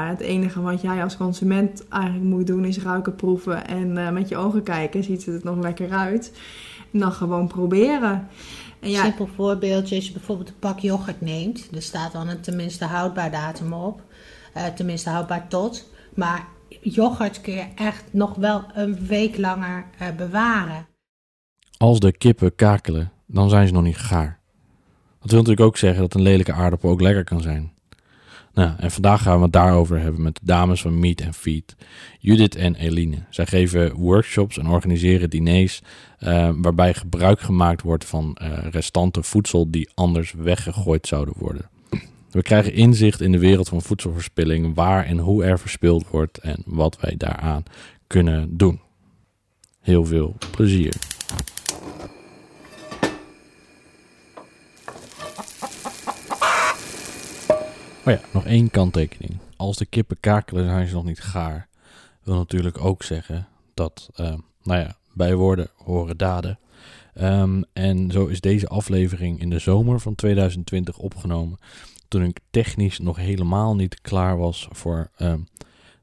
Het enige wat jij als consument eigenlijk moet doen is ruiken, proeven en uh, met je ogen kijken. Ziet het er nog lekker uit? En dan gewoon proberen. Een ja, simpel voorbeeldje, als je bijvoorbeeld een pak yoghurt neemt, er staat dan een tenminste houdbaar datum op. Uh, tenminste houdbaar tot. Maar yoghurt kun je echt nog wel een week langer uh, bewaren. Als de kippen kakelen, dan zijn ze nog niet gaar. Dat wil natuurlijk ook zeggen dat een lelijke aardappel ook lekker kan zijn. Nou, en vandaag gaan we het daarover hebben met de dames van Meat and Feed, Judith en Eline. Zij geven workshops en organiseren diners uh, waarbij gebruik gemaakt wordt van uh, restanten voedsel die anders weggegooid zouden worden. We krijgen inzicht in de wereld van voedselverspilling, waar en hoe er verspild wordt en wat wij daaraan kunnen doen. Heel veel plezier. Oh ja, nog één kanttekening. Als de kippen kakelen, zijn ze nog niet gaar. Wil natuurlijk ook zeggen dat, uh, nou ja, bij woorden horen daden. Um, en zo is deze aflevering in de zomer van 2020 opgenomen. Toen ik technisch nog helemaal niet klaar was voor um,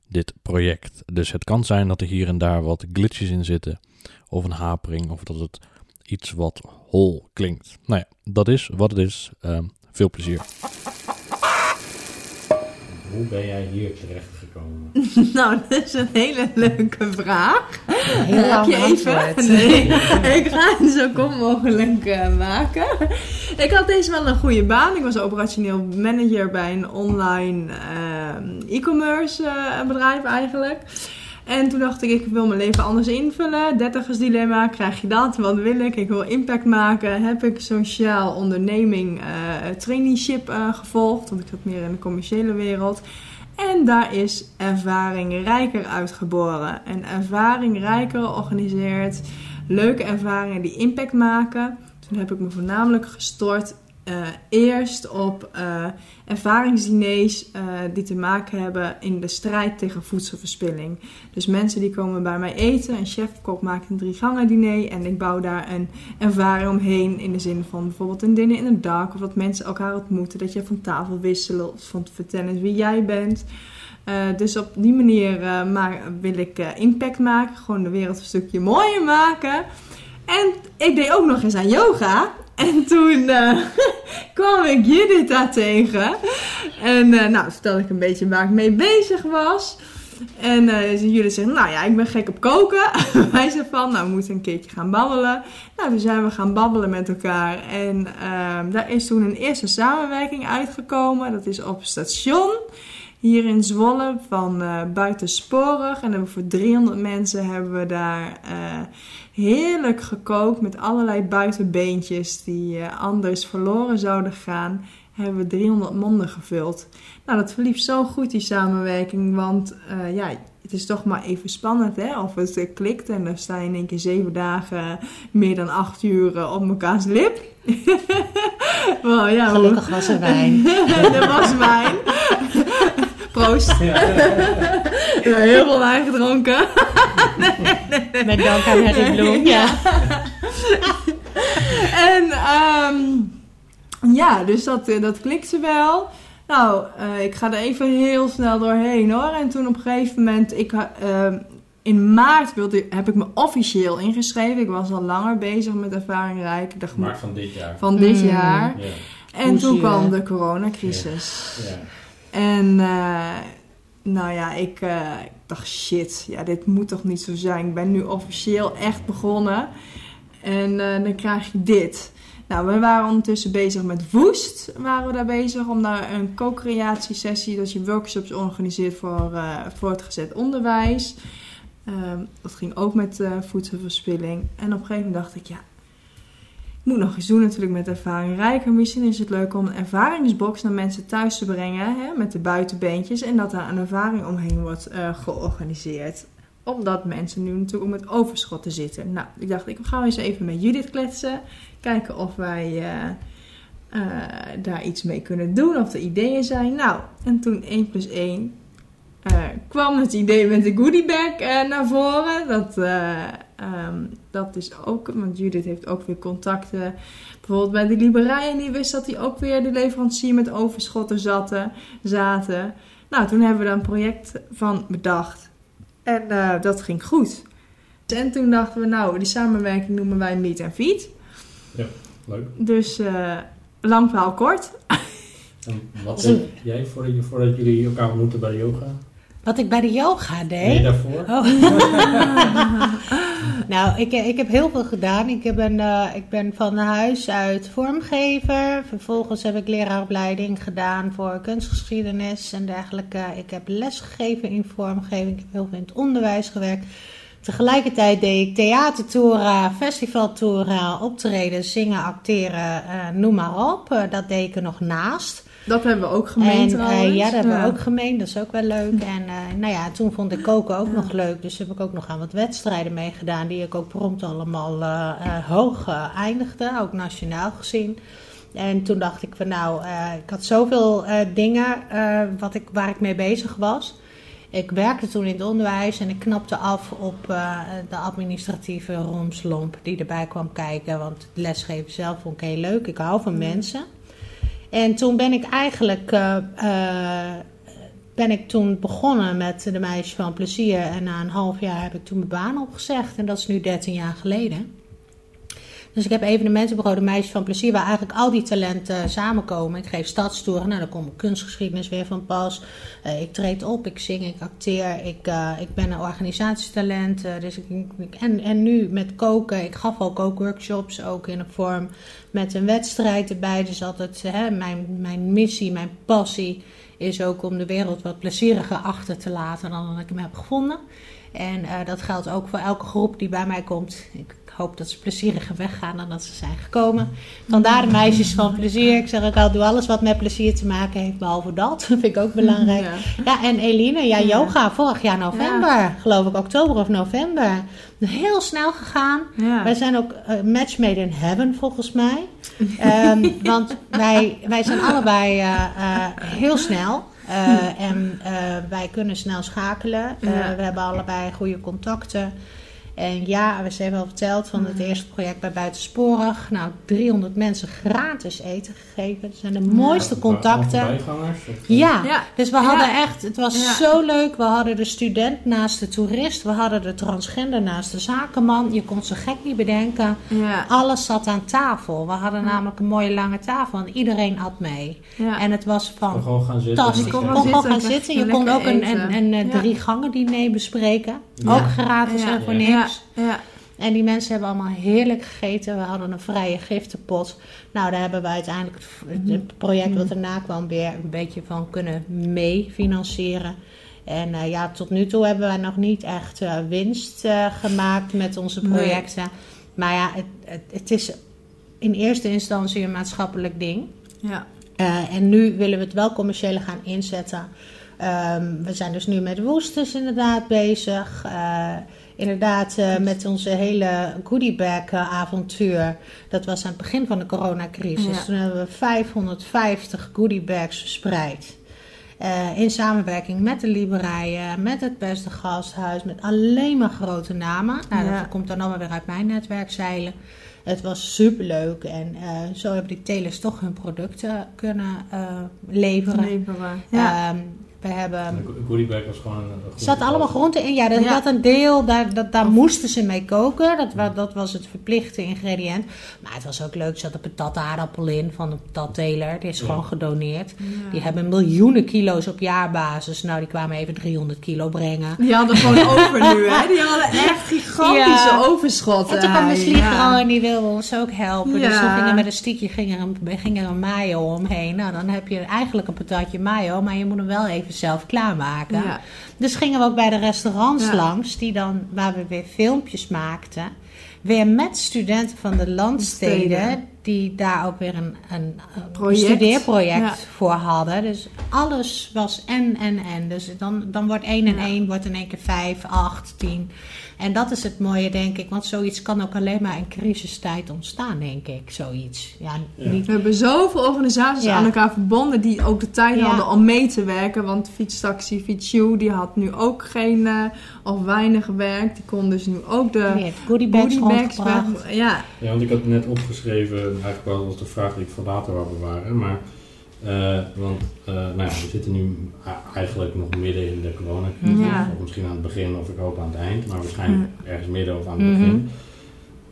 dit project. Dus het kan zijn dat er hier en daar wat glitches in zitten. Of een hapering. Of dat het iets wat hol klinkt. Nou ja, dat is wat het is. Veel plezier. Hoe ben jij hier terecht gekomen? nou, dat is een hele leuke vraag. Heel lang je even? Nee, ik ga het zo kort mogelijk uh, maken. Ik had deze wel een goede baan. Ik was operationeel manager bij een online uh, e-commerce uh, bedrijf eigenlijk. En toen dacht ik, ik wil mijn leven anders invullen. Dertigers dilemma, krijg je dat? Wat wil ik? Ik wil impact maken. Heb ik sociaal onderneming uh, traineeship uh, gevolgd. Want ik zat meer in de commerciële wereld. En daar is Ervaring Rijker uitgeboren. En Ervaring Rijker organiseert leuke ervaringen die impact maken. Toen heb ik me voornamelijk gestort uh, eerst op uh, ervaringsdiners uh, die te maken hebben in de strijd tegen voedselverspilling. Dus mensen die komen bij mij eten, een chef-kok maakt een drie gangen diner en ik bouw daar een ervaring omheen in de zin van bijvoorbeeld een dinner in een dak of dat mensen elkaar ontmoeten, dat je van tafel wisselt of van te vertellen wie jij bent. dus op die manier maar wil ik impact maken, gewoon de wereld een stukje mooier maken. En ik deed ook nog eens aan yoga. En toen uh, kwam ik Judith daar tegen. En uh, nou, vertelde ik een beetje waar ik mee bezig was. En uh, jullie zeggen, nou ja, ik ben gek op koken. Wij zeggen van, nou, we moeten een keertje gaan babbelen. Nou, toen zijn we gaan babbelen met elkaar. En uh, daar is toen een eerste samenwerking uitgekomen. Dat is op station. Hier in Zwolle van buitensporig. En hebben voor 300 mensen hebben we daar heerlijk gekookt met allerlei buitenbeentjes die uh, anders verloren zouden gaan. Hebben we 300 monden gevuld. Nou, dat verliep zo goed die samenwerking, want uh, ja, het is toch maar even spannend hè, of het uh, klikt. En dan sta je in één keer zeven dagen, meer dan acht uur op mekaars lip. wow, ja, Gelukkig was er wijn. er was wijn. Proost. Ja. ja, heel veel wijn gedronken. Met dank aan Harry Bloem. Ja. en um, ja, dus dat, eh, dat klikte wel. Nou, uh, ik ga er even heel snel doorheen hoor. En toen op een gegeven moment, ik, uh, in maart wilde, heb ik me officieel ingeschreven. Ik was al langer bezig met ervaring rijk. maart van dit jaar. Van dit mm. jaar. Ja. En toen kwam de coronacrisis. Ja. Ja. En uh, nou ja, ik, uh, ik, dacht shit, ja, dit moet toch niet zo zijn. Ik ben nu officieel echt begonnen. En uh, dan krijg je dit. Nou, we waren ondertussen bezig met Woest. Waren we daar bezig om daar een co-creatiesessie, dat je workshops organiseert voor voortgezet onderwijs. Ehm, dat ging ook met voedselverspilling. En op een gegeven moment dacht ik, ja, moet nog eens doen natuurlijk met ervaring rijker. Misschien is het leuk om een ervaringsbox naar mensen thuis te brengen hè, met de buitenbeentjes. En dat daar een ervaring omheen wordt uh, georganiseerd. Omdat mensen nu natuurlijk ook met overschotten zitten. Nou, ik dacht, ik ga eens even met Judith kletsen. Kijken of wij uh, uh, daar iets mee kunnen doen. Of er ideeën zijn. Nou, en toen 1 plus 1 kwam het idee met de goodiebag naar voren. Dat Um, dat is ook, want Judith heeft ook weer contacten. Bijvoorbeeld bij de Liberij en die wist dat hij ook weer de leverancier met overschotten zaten. zaten. Nou, toen hebben we daar een project van bedacht. En eh, dat ging goed. En toen dachten we, nou, die samenwerking noemen wij Meet and Feed. Ja, leuk. Dus uh, lang verhaal kort. En wat deed jij voordat, voordat jullie elkaar ontmoetten bij yoga? Wat ik bij de yoga deed? Nee, daarvoor? Oh. nou, ik, ik heb heel veel gedaan. Ik ben, uh, ik ben van huis uit vormgever. Vervolgens heb ik leraaropleiding gedaan voor kunstgeschiedenis en dergelijke. Ik heb lesgegeven in vormgeving. Ik heb heel veel in het onderwijs gewerkt. Tegelijkertijd deed ik theatertoeren, festivaltoeren, optreden, zingen, acteren, uh, noem maar op. Uh, dat deed ik er nog naast. Dat hebben we ook gemeend en, uh, Ja, dat hebben we ook gemeend. Dat is ook wel leuk. En nou ja, toen vond ik koken ook nog leuk. Dus heb ik ook nog aan wat wedstrijden meegedaan. Die ik ook prompt allemaal hoog eindigde. Ook nationaal gezien. En toen dacht ik van nou, ik had zoveel dingen wat ik, waar ik mee bezig was. Ik werkte toen in het onderwijs en ik knapte af op uh, de administratieve romslomp die erbij kwam kijken. Want het lesgeven zelf vond ik heel leuk. Ik hou van mensen. En toen ben ik eigenlijk uh, uh, ben ik toen begonnen met de meisjes van plezier. En na een half jaar heb ik toen mijn baan opgezegd. En dat is nu 13 jaar geleden. Dus ik heb evenementenbureau De Meisjes van Plezier, waar eigenlijk al die talenten samenkomen. Ik geef stadstoeren, nou dan komt kunstgeschiedenis weer van pas. Uh, ik treed op, ik zing, ik acteer, ik, uh, ik ben een organisatietalent. Dus ik, en, en nu met koken, ik gaf ook kookworkshops, ook in een vorm met een wedstrijd erbij. Dus altijd hè, mijn, mijn missie, mijn passie is ook om de wereld wat plezieriger achter te laten dan dat ik hem heb gevonden. En dat geldt ook voor elke groep die bij mij komt. Ik hoop dat ze plezieriger weggaan dan dat ze zijn gekomen. Vandaar de meisjes van plezier. Ik zeg ook al, doe alles wat met plezier te maken heeft, behalve dat. Dat vind ik ook belangrijk. Ja, en Eline, ja, yoga vorig jaar november, geloof ik, oktober of november. Heel snel gegaan. Wij zijn ook uh, match made in heaven, volgens mij. um, want wij, wij zijn allebei uh, uh, heel snel. En wij kunnen snel schakelen. We hebben allebei goede contacten. En ja, we hebben wel verteld van het eerste project bij Buitensporig. Nou, 300 mensen gratis eten gegeven. Dat zijn de mooiste ja, contacten. Ja. ja, dus we hadden echt, het was zo leuk. We hadden de student naast de toerist. We hadden de transgender naast de zakenman. Je kon ze gek niet bedenken. Alles zat aan tafel. We hadden namelijk een mooie lange tafel en iedereen at mee. En het was van gewoon gaan zitten. Je kon gewoon gaan zitten. Je kon ook een, een, een, een drie gangen diner bespreken. Ook gratis en voor niks. Ja. En die mensen hebben allemaal heerlijk gegeten. We hadden een vrije giftenpot. Nou, daar hebben we uiteindelijk het project wat erna kwam weer een beetje van kunnen meefinancieren. En uh, ja, tot nu toe hebben wij nog niet echt uh, winst uh, gemaakt met onze projecten. Nee. Maar ja, het, het, het, is in eerste instantie een maatschappelijk ding. Ja. en nu willen we het wel commerciële gaan inzetten. Um, we zijn dus nu met Woesters inderdaad bezig inderdaad uh, met onze hele goodiebag uh, avontuur. Dat was aan het begin van de coronacrisis. Ja. Toen hebben we 550 goodiebags verspreid. Uh, in samenwerking met de Liberijen, met het Beste Gasthuis, met alleen maar grote namen. Nou, ja. dat komt dan allemaal weer uit mijn netwerk zeilen. Het was superleuk en zo hebben die telers toch hun producten kunnen leveren. leveren. Ja. Um, we hebben... De goodiebag was gewoon... Een zat allemaal groenten in. Ja, er ja. een deel, daar, dat, daar moesten ze mee koken. Dat, dat was het verplichte ingrediënt. Maar het was ook leuk. Er zat een patat aardappel in van de patatteler. Die is ja. gewoon gedoneerd. Ja. Die hebben miljoenen kilo's op jaarbasis. Nou, die kwamen even 300 kilo brengen. Die hadden gewoon over nu, hè? Die hadden echt gigantische overschotten. En toen kwam de vrouw en die wilde ons ook helpen. Dus toen ging er met een stiekje ging er een, ging er een mayo omheen. Nou, dan heb je eigenlijk een patatje mayo. Maar je moet hem wel even zelf klaarmaken. Ja. Dus gingen we ook bij de restaurants ja. langs, die dan, waar we weer filmpjes maakten. Weer met studenten van de landsteden, die daar ook weer een, een, een studeerproject ja. voor hadden. Dus alles was en, en, en. Dus dan, dan wordt 1 en 1 wordt in één keer 5, 8, 10. En dat is het mooie, denk ik. Want zoiets kan ook alleen maar in crisistijd ontstaan, denk ik. Zoiets. Ja, niet... We hebben zoveel organisaties ja. aan elkaar verbonden die ook de tijd ja. hadden om mee te werken. Want Fietstaxi, Fietsu, die had nu ook geen uh, of weinig gewerkt. Die kon dus nu ook de nee, goodiebags goodie Ja. ja, want ik had net opgeschreven, eigenlijk wel was de vraag die ik voor later wou bewaren. Maar Uh, want uh, nou ja, we zitten nu eigenlijk nog midden in de coronacrisis. Ja. Of misschien aan het begin of ik hoop aan het eind. Maar waarschijnlijk ergens midden of aan het begin. Mm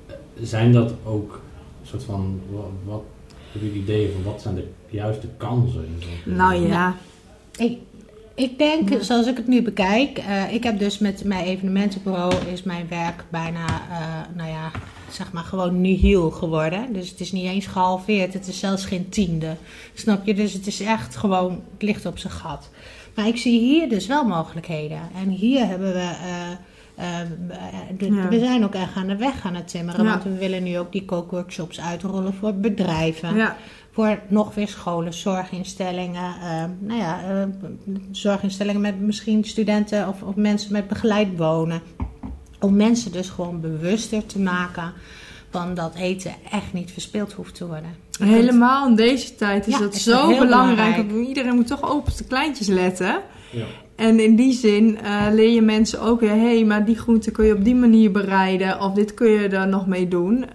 -hmm. Zijn dat ook soort van... Wat, wat heb je idee van wat zijn de juiste kansen? Nou ja. Ik, ik denk, zoals ik het nu bekijk, uh, ik heb dus met mijn evenementenbureau is mijn werk bijna, uh, nou ja, zeg maar gewoon nihil geworden. Dus het is niet eens gehalveerd, het is zelfs geen tiende. Snap je? Dus het is echt gewoon, het ligt op zijn gat. Maar ik zie hier dus wel mogelijkheden. En hier hebben we, uh, de, ja. we zijn ook echt aan de weg aan het timmeren. Ja. Want we willen nu ook die kookworkshops uitrollen voor bedrijven. Ja voor nog weer scholen, zorginstellingen, uh, nou ja, zorginstellingen met misschien studenten of, of, mensen met begeleid wonen. Om mensen dus gewoon bewuster te maken van dat eten echt niet verspild hoeft te worden. Helemaal in deze tijd is ja, dat is zo belangrijk. belangrijk. Iedereen moet toch op de kleintjes letten. Ja. En in die zin uh, leer je mensen ook weer, hé, hey, maar die groente kun je op die manier bereiden, of dit kun je er nog mee doen.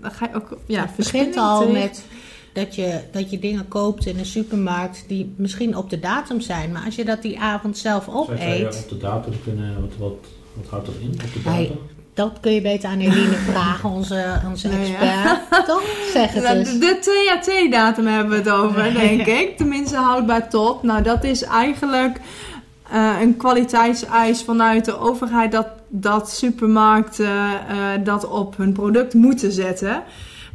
dan ga je ook, ja, het begint al met dat je, dat je dingen koopt in een supermarkt die misschien op de datum zijn. Maar als je dat die avond zelf opeet... Zou je op de datum kunnen... Wat, wat, wat houdt dat in op de dat kun je beter aan Eline vragen, onze, onze expert. Toch? Zeg het eens. De THT-datum hebben we het over, denk ik. Tenminste, houdbaar tot. Nou, dat is eigenlijk... Uh, een kwaliteitseis vanuit de overheid dat, dat supermarkten uh, dat op hun product moeten zetten.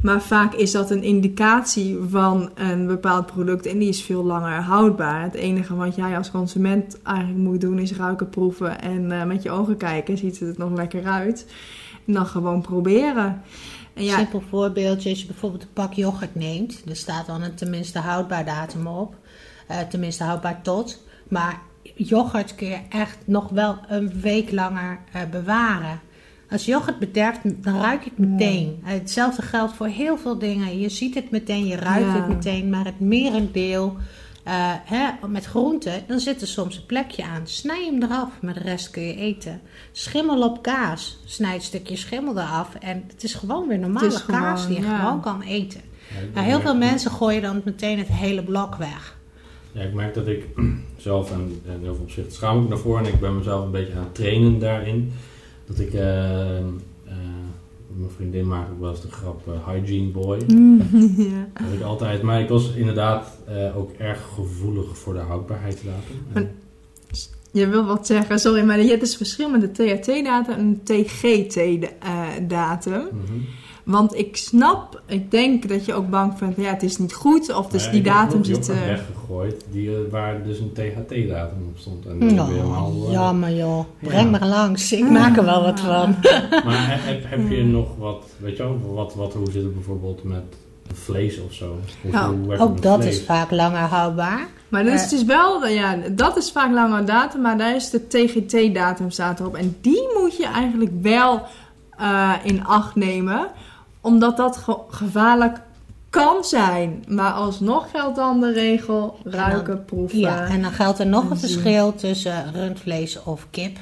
Maar vaak is dat een indicatie van een bepaald product en die is veel langer houdbaar. Het enige wat jij als consument eigenlijk moet doen is ruiken, proeven en uh, met je ogen kijken. Ziet het er nog lekker uit? En dan gewoon proberen. Een simpel voorbeeldje, als je bijvoorbeeld een pak yoghurt neemt, er staat dan een tenminste houdbaar datum op. Uh, tenminste houdbaar tot. Maar yoghurt kun je echt nog wel een week langer uh, bewaren. Als yoghurt bederft, dan ruik ik meteen. Hetzelfde geldt voor heel veel dingen. Je ziet het meteen, je ruikt het meteen. Maar het merendeel uh, hè, met groenten, dan zit er soms een plekje aan. Snij hem eraf, maar de rest kun je eten. Schimmel op kaas. Snijd een stukje schimmel eraf. En het is gewoon weer normale kaas die je gewoon kan eten. nou, heel veel mensen gooien dan meteen het hele blok weg. Ja, ik merk dat ik zelf, en, en heel veel opzichten schaam ik daarvoor, en ik ben mezelf een beetje aan het trainen daarin dat ik, uh, uh, mijn vriendin maakt ook wel eens de grap uh, hygiene boy. ja. Dat ik altijd, maar ik was inderdaad ook erg gevoelig voor de houdbaarheidsdatum. Je wil wat zeggen, sorry, maar je hebt dus verschil met de THT-datum en de TGT-datum. Mm want ik snap, ik denk dat je ook bang bent, ja, het is niet goed of dus die datum zit... Ik heb weggegooid die, uh, waar dus een THT-datum op stond. En no, helemaal, uh, jammer joh, breng ja. maar langs, ik maak er wel wat van. maar heb, heb je nog wat, weet je wel, wat, wat, hoe zit het bijvoorbeeld met vlees of zo? Nou, hoe ook dat vlees? is vaak langer houdbaar. Maar dus het is wel, ja, dat is vaak langer datum, maar daar is de TGT-datum staat erop. En die moet je eigenlijk wel uh, in acht nemen omdat dat ge gevaarlijk kan zijn. Maar alsnog geldt dan de regel ruiken, proeven. Ja, en dan geldt er nog een verschil tussen rundvlees of kip.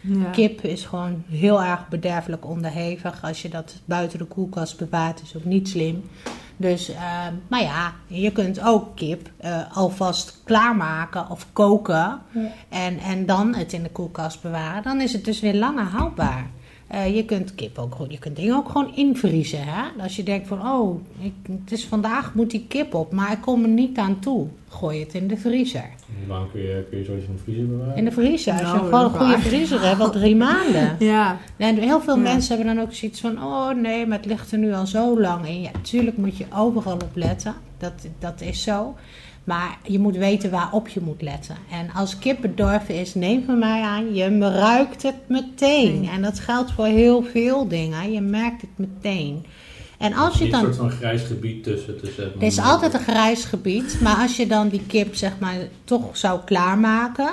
Ja. Kip is gewoon heel erg bederfelijk onderhevig. Als je dat buiten de koelkast bewaart, is ook niet slim. Dus, uh, maar ja, je kunt ook kip uh, alvast klaarmaken of koken. Ja. En, en dan het in de koelkast bewaren. Dan is het dus weer langer houdbaar. Uh, je kunt kip ook je kunt dingen ook gewoon invriezen. Hè? Als je denkt van, oh, ik, het is vandaag moet die kip op, maar ik kom er niet aan toe. Gooi het in de vriezer. Hoe lang kun je, kun je zoiets in de vriezer bewaren? In de vriezer. Als je nou, gewoon een goede vriezer hebt, wel drie maanden. Ja. En heel veel mensen hebben dan ook zoiets van, oh nee, maar het ligt er nu al zo lang in. Ja, natuurlijk moet je overal op letten. Dat, dat is zo. Maar je moet weten waarop je moet letten. En als kip bedorven is, neem van mij aan, je ruikt het meteen. En dat geldt voor heel veel dingen. Je merkt het meteen. En als je dan. Een soort van grijs gebied tussen zetten. Er is altijd een grijs gebied. Maar als je dan die kip, zeg maar, toch zou klaarmaken.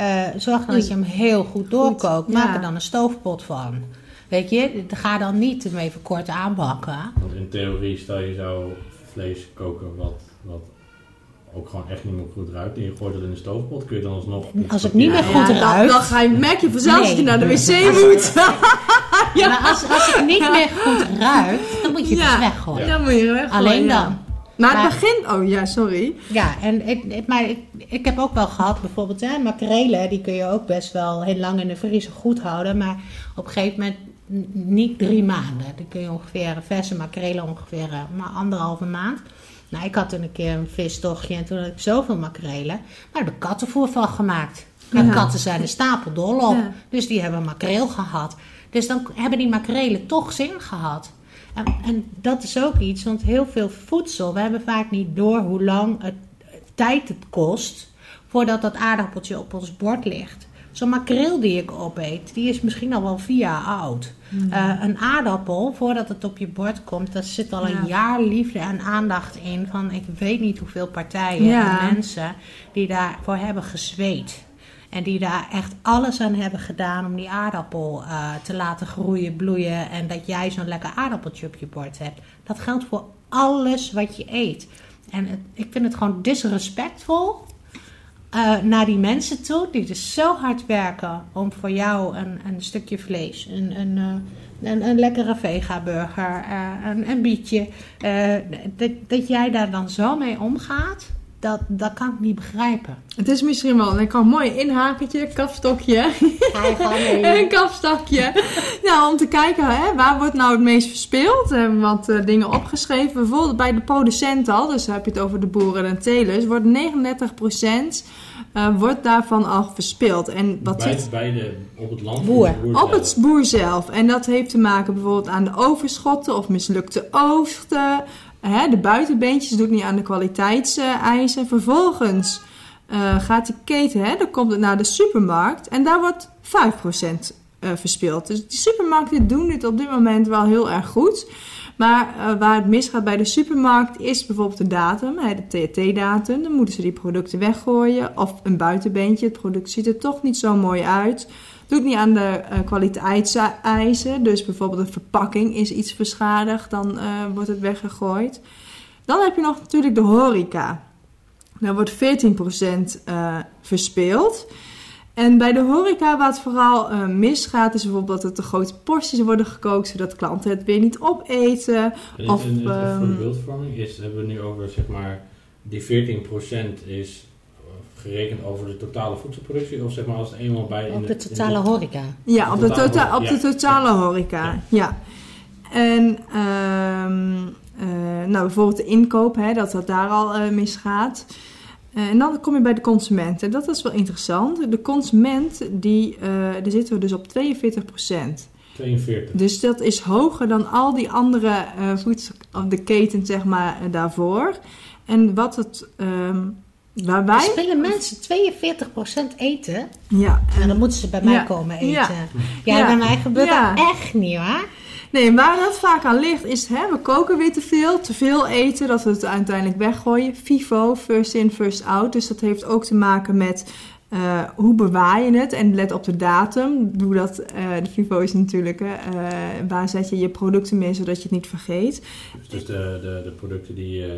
Uh, zorg dan dat je hem heel goed doorkookt. Maak er dan een stoofpot van. Weet je, ga dan niet hem even kort aanbakken. Want in theorie, stel je zou vlees koken wat, wat ook gewoon echt niet meer goed ruikt en je gooit het in de stoofpot, kun je dan alsnog... Als het niet meer goed ruikt... Dan, dan, ga je, merk je vanzelf nee. dat je naar de wc moet. ja. Maar als, als het niet meer goed ruikt, dan moet je het dus weggooien. Dan moet je weggooien. Alleen dan. Maar het begint... Oh ja, sorry. Ja, en ik, ik- maar ik, ik heb ook wel gehad, bijvoorbeeld hè, makrelen, die kun je ook best wel heel lang in de vriezer goed houden. Maar op een gegeven moment niet drie maanden. Dan kun je ongeveer, verse makrelen ongeveer eh, maar anderhalve maand. Nou, ik had toen een keer een vistochtje en toen had ik zoveel makrelen. Maar ik kattenvoer van gemaakt. En Ja. katten zijn er stapeldol op. Ja. Dus die hebben makreel gehad. Dus dan hebben die makrelen toch zin gehad. En, en dat is ook iets, want heel veel voedsel, we hebben vaak niet door hoe lang het tijd het kost voordat dat aardappeltje op ons bord ligt. Zo'n makreel die ik opeet, die is misschien al wel vier jaar oud. Eh, een aardappel, voordat het op je bord komt, daar zit al een Ja. jaar liefde en aandacht in van ik weet niet hoeveel partijen Ja. en mensen die daarvoor hebben gezweet. En die daar echt alles aan hebben gedaan om die aardappel eh, te laten groeien, bloeien. En dat jij zo'n lekker aardappeltje op je bord hebt. Dat geldt voor alles wat je eet. En het- ik vind het gewoon disrespectvol eh, naar die mensen toe. Die dus zo hard werken om voor jou een, een stukje vlees, een, een, eh, een, een lekkere vegaburger, eh een, een bietje. dat, dat jij daar dan zo mee omgaat. Dat, dat kan ik niet begrijpen. Het is misschien wel een mooi inhakertje, kapstokje. Een kapstokje. nou, om te kijken, hè, waar wordt nou het meest verspeeld? We hebben wat eh, dingen opgeschreven. Bijvoorbeeld bij de producenten al, dus heb je het over de boeren en telers, wordt 39% eh, wordt daarvan al verspeeld. En wat bij, zit bij de, op het land. Boer. de op het boer zelf. En dat heeft te maken bijvoorbeeld aan de overschotten of mislukte oogsten. Hè, de buitenbeentjes doet niet aan de kwaliteitseisen. Vervolgens eh, gaat die keten, hè, dan komt het naar de supermarkt. En daar wordt 5% eh verspeeld. Dus die supermarkten doen dit op dit moment wel heel erg goed. Maar eh, waar het misgaat bij de supermarkt is bijvoorbeeld de datum, hè, de THT-datum. Dan moeten ze die producten weggooien. Of een buitenbeentje, het product ziet er toch niet zo mooi uit. Doet niet aan de eh, kwaliteitseisen. Dus bijvoorbeeld de verpakking is iets beschadigd, dan eh, wordt het weggegooid. Dan heb je nog natuurlijk de horeca. Daar wordt 14% eh verspeeld. En bij de horeca, wat vooral misgaat, is bijvoorbeeld dat er te grote porties worden gekookt, zodat klanten het weer niet opeten. En Of, en- en voor de ehm, beeldvorming is, hebben we nu over, zeg maar, die 14% is gerekend over de totale voedselproductie? Of zeg maar als het eenmaal bij... in Op de totale horeca. Ja, op de, Totale tota- horeca, op de ja. totale horeca. Ja. En ehm, eh, nou, bijvoorbeeld de inkoop, hè, dat dat daar al eh, misgaat. Eh, en dan kom je bij de consument. En dat is wel interessant. De consument, die, eh daar zitten we dus op 42% 42. Dus dat is hoger dan al die andere eh voedsel, of de keten, zeg maar, daarvoor. En wat het, ehm waar wij... Willen mensen 42% eten? Ja, En dan moeten ze bij mij Ja. komen eten. Ja. Ja, Ja. bij mij gebeurt Ja. dat echt niet hoor. Nee, waar dat vaak aan ligt is, hè, we koken weer te veel, te veel eten, dat we het uiteindelijk weggooien. FIFO, first in, first out. Dus dat heeft ook te maken met eh, hoe bewaar je het en let op de datum. Doe dat, eh, de FIFO is natuurlijk, hè, eh, waar zet je je producten mee zodat je het niet vergeet. Dus de, de, de producten die... eh,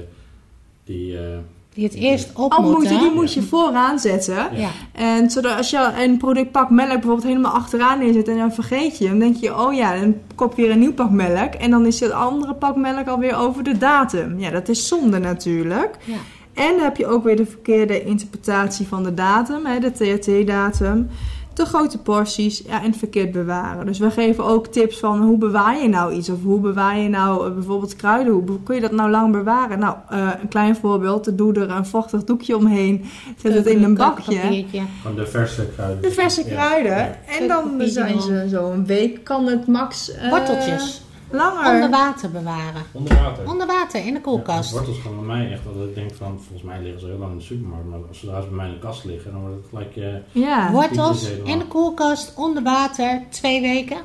die eh, Die het eerst op Al moet die moet je vooraan zetten. Ja. En zodat als je een product pak melk bijvoorbeeld helemaal achteraan neerzet en dan vergeet je, dan denk je, oh ja, dan koop je weer een nieuw pak melk. En dan is het andere pak melk alweer over de datum. Ja, dat is zonde natuurlijk. Ja. En dan heb je ook weer de verkeerde interpretatie van de datum, hè, de THT-datum. Te grote porties ja, en verkeerd bewaren. Dus we geven ook tips van hoe bewaar je nou iets? Of hoe bewaar je nou eh, bijvoorbeeld kruiden? Hoe kun je dat nou lang bewaren? Nou, eh, een klein voorbeeld. Doe er een vochtig doekje omheen. Zet het in een bakje. Van de verse kruiden. De verse kruiden. Ja. En dan zijn ze zo een week. Kan het max eh, Worteltjes. Langer. Onder water bewaren. Onder water. Onder water in de Ja, koelkast. wortels gaan bij mij echt, dat ik denk van, volgens mij liggen ze heel lang in de supermarkt, maar als zodra ze bij mij in de kast liggen, dan wordt het gelijk... eh, Ja. Wortels in de koelkast onder water twee weken.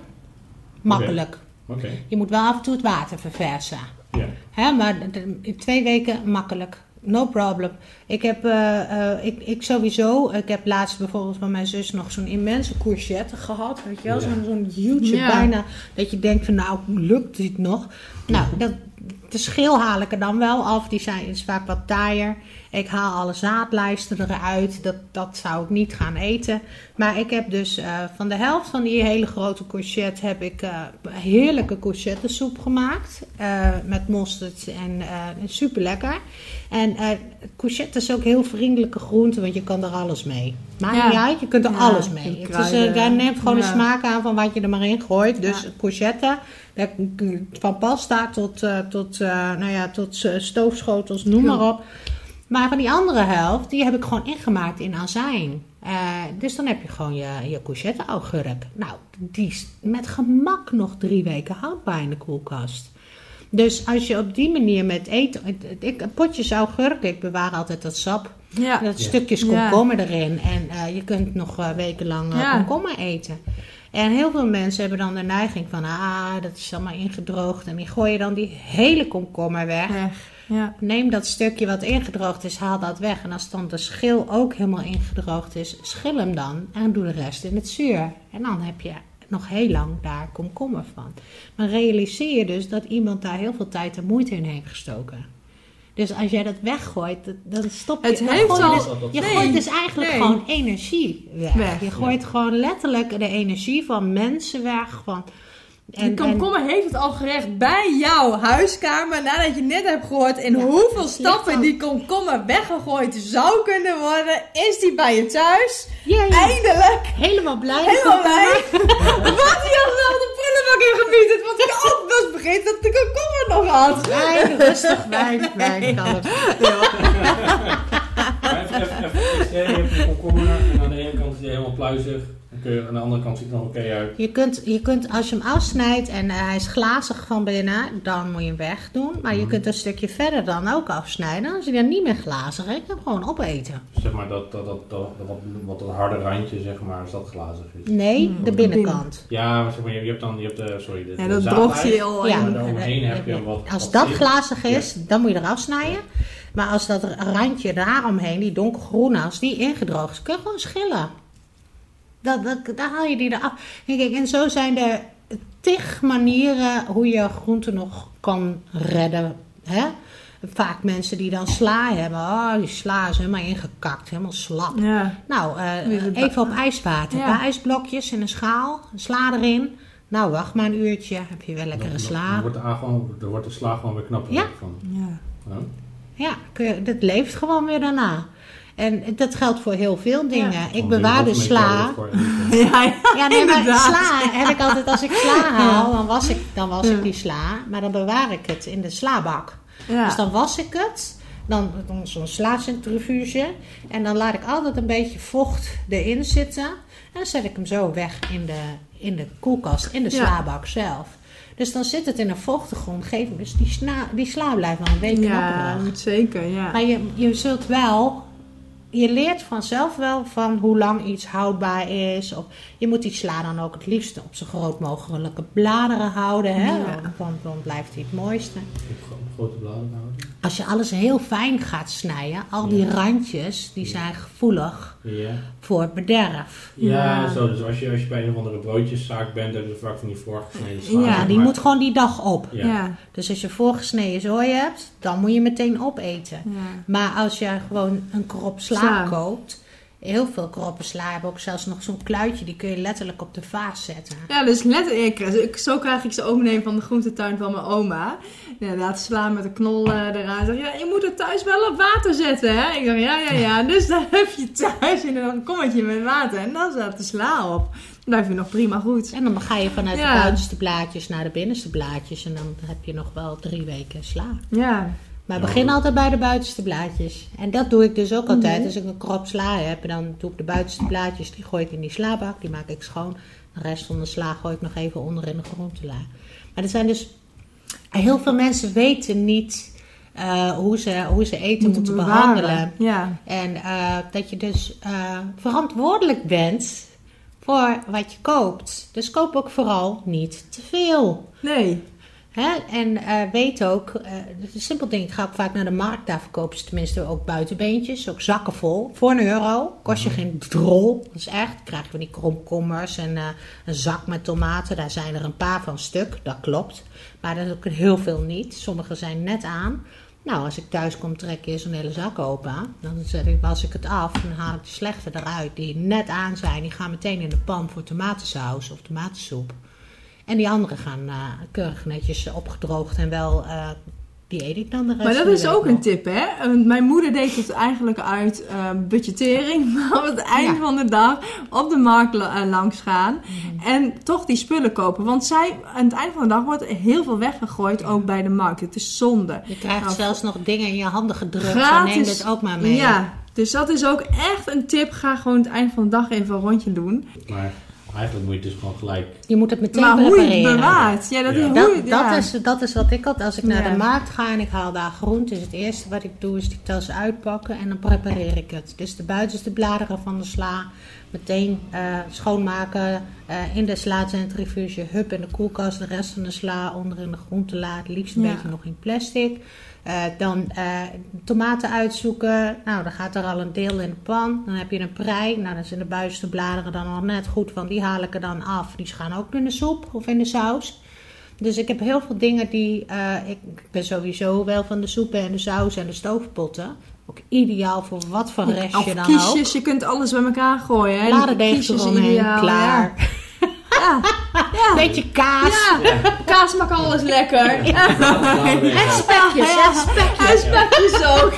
Makkelijk. Oké, Je moet wel af en toe het water verversen. ja. Hè, maar in twee weken makkelijk. No problem. Ik heb, eh, eh, ik, ik sowieso, ik heb laatst bijvoorbeeld van mijn zus nog zo'n immense courgette gehad. Weet je wel, zo'n zo'n huge Ja. bijna. Dat je denkt van nou, lukt dit nog? Nou, dat, de schil haal ik er dan wel af. Die zijn, is vaak wat taaier. Ik haal alle zaadlijsten eruit. Dat, dat zou ik niet gaan eten. Maar ik heb dus uh, van de helft van die hele grote courgette heb ik uh, heerlijke courgettesoep gemaakt. Uh, met mosterd en super lekker. En courgette is ook heel vriendelijke groente, want je kan er alles mee. Maakt ja. niet uit, je kunt er ja, alles mee. Het is, daar neemt gewoon ja. de smaak aan van wat je er maar in gooit. Dus courgette, van pasta tot, tot, nou ja, tot stoofschotels, noem maar op. Maar van die andere helft, die heb ik gewoon ingemaakt in azijn. Uh, dus dan heb je gewoon je, je courgette augurk. Nou, die is met gemak nog drie weken houdbaar in de koelkast. Dus als je op die manier met eten... Ik, potjes augurk, ik bewaar altijd dat sap. Ja. Dat stukjes komkommer erin. En uh, je kunt nog uh, wekenlang uh, komkommer eten. En heel veel mensen hebben dan de neiging van... Ah, dat is allemaal ingedroogd. En die gooien dan die hele komkommer weg. Ja. Neem dat stukje wat ingedroogd is, haal dat weg. En als dan de schil ook helemaal ingedroogd is, schil hem dan en doe de rest in het zuur. En dan heb je nog heel lang daar komkommer van. Maar realiseer je dus dat iemand daar heel veel tijd en moeite in heeft gestoken. Dus als jij dat weggooit, dan stop je. Het heeft al... dus, je gooit dus eigenlijk gewoon energie weg. Je gooit gewoon letterlijk de energie van mensen weg. Van, en, die komkommer heeft het al gerecht bij jouw huiskamer. Nadat je net hebt gehoord in hoeveel stappen die komkommer weggegooid zou kunnen worden. Is die bij je thuis? Eindelijk. Helemaal blij. Helemaal blij. Wat hij al wel de prullenbak in gebied Want ik ook was vergeten dat de komkommer nog had. Nee, rustig. Wijn, wijn kan het. Je hebt een komkommer en aan de ene kant is hij helemaal pluizig kun je aan de andere kant ziet het nog oké okay uit. Je kunt, je kunt, als je hem afsnijdt en uh, hij is glazig van binnen, dan moet je hem wegdoen. Maar je mm. kunt een stukje verder dan ook afsnijden. Dan is hij dan niet meer glazig. Ik kan hem gewoon opeten. Zeg maar dat, dat, dat, dat, wat, wat dat harde randje, zeg maar, als dat glazig is. Nee, mm. de binnenkant. Ja, maar zeg maar, je, je hebt dan, je hebt de, sorry, de, ja, dat droogt je al ja. Daaromheen heb je wat Als wat dat glazig is, ja. dan moet je eraf snijden. Maar als dat randje daaromheen, die donkergroene, als die ingedroogd is, kun je gewoon schillen. Dat, dat, daar haal je die eraf. Kijk, en zo zijn er tig manieren hoe je groenten nog kan redden. Hè? Vaak mensen die dan sla hebben. Oh, die sla is helemaal ingekakt, helemaal slap. Ja. Nou, uh, even op ijswater. Ja. Een paar ijsblokjes in een schaal, sla erin. Nou, wacht maar een uurtje, heb je wel lekkere sla. Dan wordt de, gewoon, dan wordt de sla gewoon weer knapper ja. van. Ja, ja. ja dat leeft gewoon weer daarna. En dat geldt voor heel veel dingen. ik bewaar de sla. ja, ja, ja, nee, maar sla heb ik altijd als ik sla haal, dan was ik, dan was ik die sla. Maar dan bewaar ik het in de slabak. Dus dan was ik het. Dan, dan zo'n slacentrifuge. En dan laat ik altijd een beetje vocht erin zitten. En dan zet ik hem zo weg in de, in de koelkast, in de slabak zelf. Dus dan zit het in een vochtige omgeving. Dus die, sla, die sla blijft wel een week Ja, zeker, ja. Maar je, je zult wel je leert vanzelf wel van hoe lang iets houdbaar is. Of je moet die sla dan ook het liefst op zo groot mogelijke bladeren houden. Hè? Ja. Want dan blijft hij het mooiste. Grote bladeren houden? Als je alles heel fijn gaat snijden, al die randjes, die zijn gevoelig ja. voor bederf. Ja, zo. Dus als je, als je bij een of andere broodjeszaak bent, hebben ze vaak van die voorgesneden sla. Ja, die moet gewoon die dag op. Ja. Dus als je voorgesneden zooi hebt, dan moet je meteen opeten. Maar als je gewoon een krop sla, koopt, Heel veel kroppen sla hebben ook zelfs nog zo'n kluitje. Die kun je letterlijk op de vaas zetten. Ja, dus letterlijk. Zo krijg ik ze ook van de groentetuin van mijn oma. Inderdaad, sla met een knol uh, eraan. Zeg, ja, je moet het thuis wel op water zetten, hè? Ik dacht, ja, ja, ja. Dus dan heb je thuis in een kommetje met water. En dan staat de sla op. Dan blijf je nog prima goed. En dan ga je vanuit de buitenste blaadjes naar de binnenste blaadjes. En dan heb je nog wel drie weken sla. Ja. Maar begin altijd bij de buitenste blaadjes. En dat doe ik dus ook altijd. Mhm. Als ik een krop sla heb, dan doe ik de buitenste blaadjes, die gooi ik in die slabak, die maak ik schoon. De rest van de sla gooi ik nog even onder in de groentela. Maar er zijn dus, heel veel mensen weten niet uh, hoe, ze, hoe ze eten moeten, behandelen. Ja. En uh, dat je dus uh, verantwoordelijk bent voor wat je koopt. Dus koop ook vooral niet te veel. Nee. Hè? En uh, weet ook, uh, het is een simpel ding. Ik ga ook vaak naar de markt. Daar verkopen ze tenminste ook buitenbeentjes. Ook zakken vol. Voor een euro. Kost je mhm. geen drol. Dat is echt. Dan krijg je van die kromkommers en uh, een zak met tomaten. Daar zijn er een paar van stuk. Dat klopt. Maar dat is ook heel veel niet. Sommige zijn net aan. Nou, als ik thuis kom, trek eerst een hele zak open. Dan zet ik, was ik het af en haal ik de slechte eruit. Die net aan zijn. Die gaan meteen in de pan voor tomatensaus of tomatensoep. En die andere gaan uh, keurig netjes opgedroogd en wel, uh, die eet ik dan de rest Maar dat is ook een tip, hè? Mijn moeder deed het eigenlijk uit uh, budgettering, maar op het eind van de dag op de markt langs gaan mhm. en toch die spullen kopen. Want zij, aan het eind van de dag wordt heel veel weggegooid, ook bij de markt. Het is zonde. Je krijgt nou, zelfs nog dingen in je handen gedrukt, gratis, neem dit ook maar mee. Ja, dus dat is ook echt een tip. Ga gewoon het eind van de dag even een rondje doen. Maar Eigenlijk moet je het dus gewoon gelijk... Je moet het meteen maar prepareren. hoe je het bewaart. Ja, dat, ja. Is, dat, dat, is, dat is wat ik had. Als ik naar de markt ga en ik haal daar groenten. Is het eerste wat ik doe is die tas uitpakken en dan prepareer ik het. Dus de buitenste bladeren van de sla meteen uh, schoonmaken. Uh, in de slacentrifuge, hup in de koelkast. De rest van de sla onder in de groentelaad. Liefst een beetje nog in plastic. Uh, dan uh, tomaten uitzoeken. Nou, dan gaat er al een deel in de pan. Dan heb je een prei. Nou, dan zijn de buitenste bladeren dan al net goed van. Die haal ik er dan af. Die gaan ook in de soep of in de saus. Dus ik heb heel veel dingen die... Uh, ik ben sowieso wel van de soepen en de saus en de stoofpotten. Ook ideaal voor wat voor restje dan kiesjes, ook. je kunt alles bij elkaar gooien. Ladendeeg eromheen, klaar. Ja. Ja. ja. Beetje kaas. Ja. Kaas maakt alles lekker. En spekjes. En spekjes. En spekjes ook.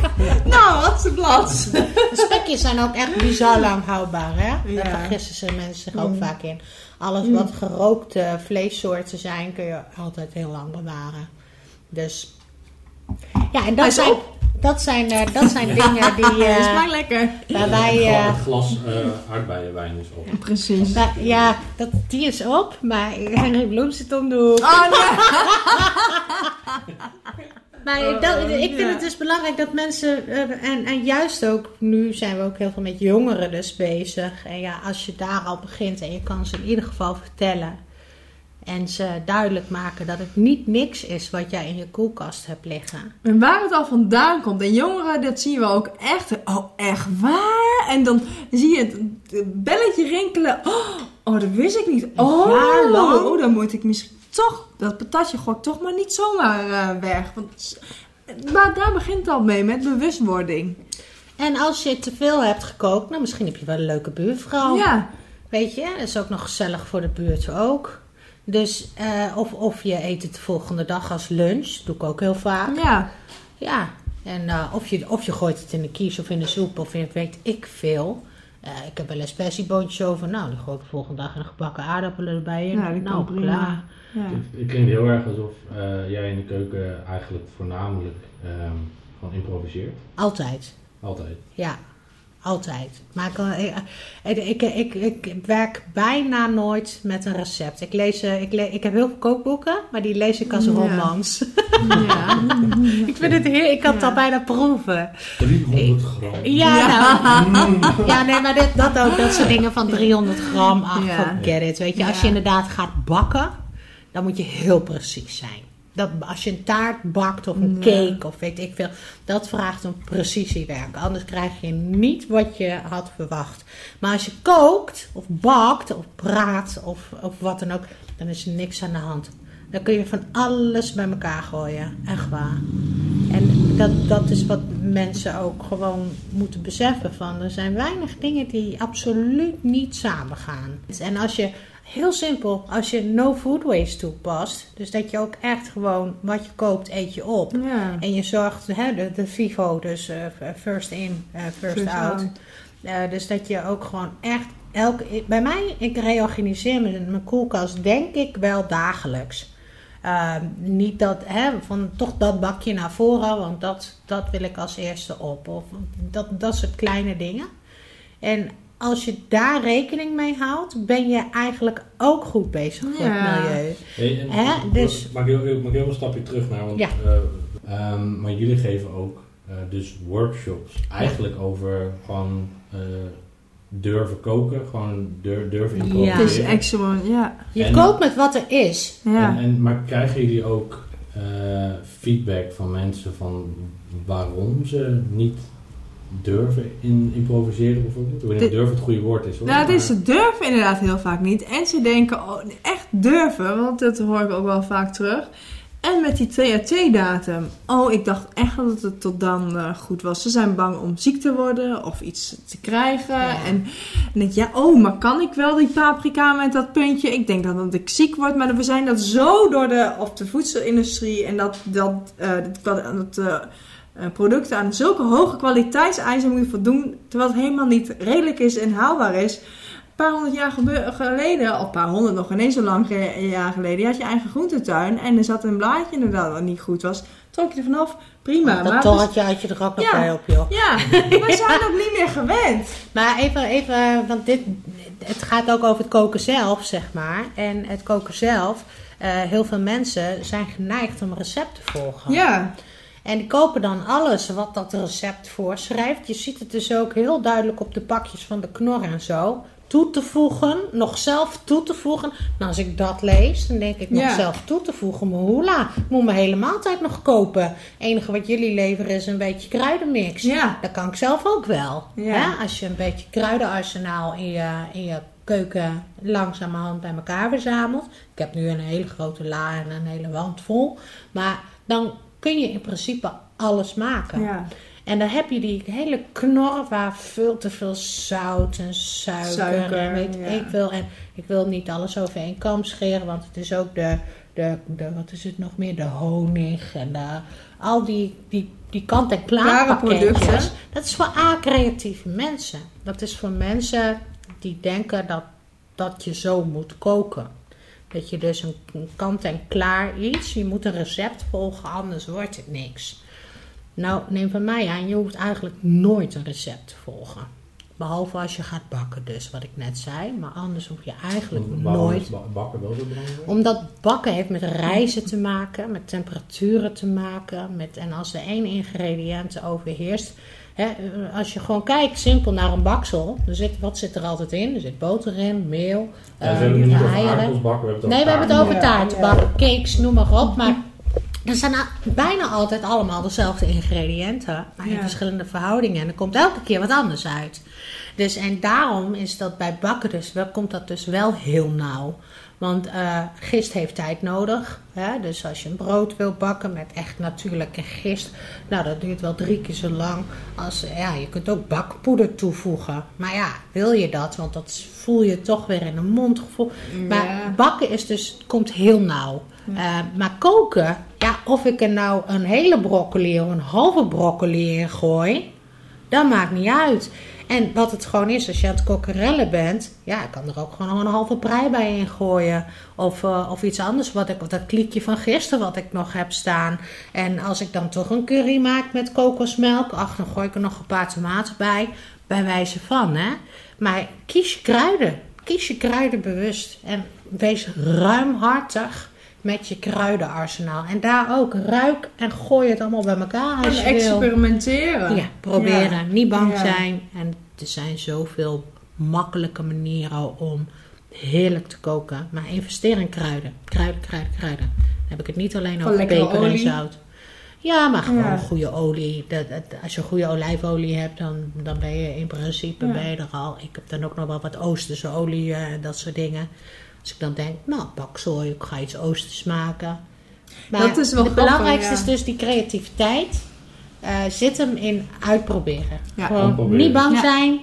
Nou, wat ze blad. spekjes zijn ook echt bizar lang houdbaar. Hè? Daar vergissen ze mensen zich ook mm. vaak in. Alles wat mm. gerookte vleessoorten zijn, kun je altijd heel lang bewaren. Dus ja, en dat zijn, dat zijn, uh, dat zijn dingen die... Uh, dat smaakt lekker. Waar wij... Uh, een glas aardbeienwijn is op. Precies. ja, dat, die is op, maar Henry Bloem zit om de hoek. Oh, nee. maar dat, ik vind het dus belangrijk dat mensen... en, en juist ook, nu zijn we ook heel veel met jongeren dus bezig. En ja, als je daar al begint en je kan ze in ieder geval vertellen en ze duidelijk maken dat het niet niks is wat jij in je koelkast hebt liggen. En waar het al vandaan komt. En jongeren, dat zien we ook echt. Oh, echt waar? En dan zie je het belletje rinkelen. Oh, oh dat wist ik niet. Oh, ja, oh, dan moet ik misschien toch dat patatje gooi toch maar niet zomaar uh, weg. Want, maar daar begint het al mee, met bewustwording. En als je te veel hebt gekookt, nou misschien heb je wel een leuke buurvrouw. Ja. Weet je, dat is ook nog gezellig voor de buurt ook. Dus, uh, of, of je eet het de volgende dag als lunch. Dat doe ik ook heel vaak. Ja. Ja. En uh, of, je, of je gooit het in de kies of in de soep of in, weet ik veel. Uh, ik heb wel eens persieboontjes over. Nou, dan gooi ik de volgende dag een gebakken aardappelen erbij. En, ja, nou, klaar. Ja. Het, het, klinkt heel erg alsof jij in de keuken eigenlijk voornamelijk um, gewoon improviseert. Altijd. Altijd? Ja. Altijd. Maar ik, ik, ik, ik, werk bijna nooit met een recept. Ik, lees, eh, ik, le ik heb heel veel kookboeken, maar die lees ik als romans. Ja. ik vind het heel, ik kan het al bijna proeven. 300 gram. Ja, ja. Nou, ja nee, maar dit, dat ook. Dat soort dingen van 300 gram. Ach, forget it. Weet je, als je inderdaad gaat bakken, dan moet je heel precies zijn. Dat, als je een taart bakt of een cake of weet ik veel, dat vraagt een precisiewerk. Anders krijg je niet wat je had verwacht. Maar als je kookt of bakt of praat of, of wat dan ook, dan is er niks aan de hand. Dan kun je van alles bij elkaar gooien. Echt waar. En dat, dat is wat mensen ook gewoon moeten beseffen. Van, er zijn weinig dingen die absoluut niet samen gaan. En als je Heel simpel, als je no food waste toepast, dus dat je ook echt gewoon wat je koopt, eet je op. Ja. En je zorgt, hè, de, de FIFO, dus uh, first in, uh, first, out. Uh, dus dat je ook gewoon echt, elke, bij mij, ik reorganiseer mijn, mijn koelkast denk ik wel dagelijks. Ehm, niet dat, hè, van toch dat bakje naar voren, want dat, dat wil ik als eerste op. Of dat, dat soort kleine dingen. En als je daar rekening mee houdt, ben je eigenlijk ook goed bezig voor het milieu. Hey, Hè? Dus, maak ik heel een stapje terug naar, want, ja. Uh, maar jullie geven ook uh, dus workshops eigenlijk over gewoon uh, durven koken, gewoon dur- durven Ja. Het is echt gewoon, ja. Je En- koopt met wat er is. ja. En, en, maar krijgen jullie ook eh, feedback van mensen van waarom ze niet durven in improviseren bijvoorbeeld? Ik weet niet durven het goede woord is hoor. Nou, het is ze durven inderdaad heel vaak niet. En ze denken, oh, echt durven, want dat hoor ik ook wel vaak terug. En met die 2-2-datum. Oh, ik dacht echt dat het tot dan eh, goed was. Ze zijn bang om ziek te worden of iets te krijgen. Ja. En dan denk je, ja, oh, maar kan ik wel die paprika met dat puntje? Ik denk dan dat ik ziek word. Maar we zijn dat zo door de, of de voedselindustrie en dat, dat, eh, dat, dat eh, producten aan zulke hoge kwaliteitseisen moeten voldoen. Terwijl het helemaal niet redelijk is en haalbaar is. Een paar honderd jaar geleden, of een paar honderd nog ineens zo lang jaar geleden, had je eigen groentetuin en er zat een blaadje inderdaad wat niet goed was. Trok je er vanaf, prima. dat maar torretje had je er ook nog Ja. bij op, joh. ja, we zijn ook niet meer gewend. Maar even, even, want dit, het gaat ook over het koken zelf, zeg maar. En het koken zelf, eh, heel veel mensen zijn geneigd om recepten te volgen. Ja, En die kopen dan alles wat dat recept voorschrijft. Je ziet het dus ook heel duidelijk op de pakjes van de knor en zo. Toe te voegen, nog zelf toe te voegen. Nou, als ik dat lees, dan denk ik nog Ja. zelf toe te voegen. Maar hoela, ik moet mijn hele maaltijd nog kopen. Het enige wat jullie leveren is een beetje kruidenmix. ja, Dat kan ik zelf ook wel. Ja. Hè? Als je een beetje kruidenarsenaal in je, in je keuken langzamerhand bij elkaar verzamelt. Ik heb nu een hele grote la en een hele wand vol. Maar dan kun je in principe alles maken. ja. En dan heb je die hele knor waar veel te veel zout en suiker, Suiker, en weet ja. ik veel. En ik wil niet alles over één kam scheren, want het is ook de, de, de wat is het nog meer, de honig en de, al die, die, die kant-en-klaar producten. Dat is voor A-creatieve mensen. Dat is voor mensen die denken dat, dat je zo moet koken. Dat je dus een, kant-en-klaar iets, je moet een recept volgen, anders wordt het niks. Nou, neem van mij aan, je hoeft eigenlijk nooit een recept te volgen. Behalve als je gaat bakken, dus wat ik net zei. Maar anders hoef je eigenlijk Waarom nooit. is ba- bakken wel zo belangrijk? Omdat bakken heeft met reizen te maken, met temperaturen te maken. Met, en als er één ingrediënt overheerst. Hè, als je gewoon kijkt simpel naar een baksel. Er zit, wat zit er altijd in? Er zit boter in, meel, Ja, eh, we hebben het niet over we hebben het Nee, we hebben het over Ja, taart, ja. bakken, cakes, noem maar op. Maar er zijn bijna altijd allemaal dezelfde ingrediënten, maar in Ja. verschillende verhoudingen. En er komt elke keer wat anders uit. Dus en daarom is dat bij bakken dus, wel, komt dat dus wel heel nauw. Want eh, gist heeft tijd nodig. Hè? Dus als je een brood wil bakken met echt natuurlijke gist, nou dat duurt wel drie keer zo lang. Als, ja, je kunt ook bakpoeder toevoegen. Maar ja, wil je dat? Want dat voel je toch weer in de mondgevoel. Maar bakken is dus, komt heel nauw. Eh, maar koken, ja, of ik er nou een hele broccoli of een halve broccoli in gooi, dat maakt niet uit. En wat het gewoon is, als je aan het kokkerellen bent, ja, ik kan er ook gewoon nog een halve prei bij ingooien. Of, eh, of iets anders, wat ik, dat kliekje van gisteren wat ik nog heb staan. En als ik dan toch een curry maak met kokosmelk, ach, dan gooi ik er nog een paar tomaten bij. Bij wijze van, hè. Maar kies je kruiden. Kies je kruiden bewust. En wees ruimhartig met je kruidenarsenaal. En daar ook ruik en gooi het allemaal bij elkaar als En je wil. experimenteren. Ja, proberen. Ja. Niet bang Ja. zijn. En er zijn zoveel makkelijke manieren om heerlijk te koken. Maar investeer in kruiden. Kruiden, kruiden, kruiden. Dan heb ik het niet alleen over peper en zout. Ja, maar gewoon Ja. goede olie. Dat, dat- als je goede olijfolie hebt, dan, dan ben je in principe Ja. ben je er al. Ik heb dan ook nog wel wat Oosterse olie en dat soort dingen. Als ik dan denk, nou, pak zooi, ik ga iets Oosters maken. Maar Dat is wel het grappig, belangrijkste ja. is dus die creativiteit. Eh, zit hem in uitproberen. Ja. Gewoon Uitproberen. niet bang Ja. zijn.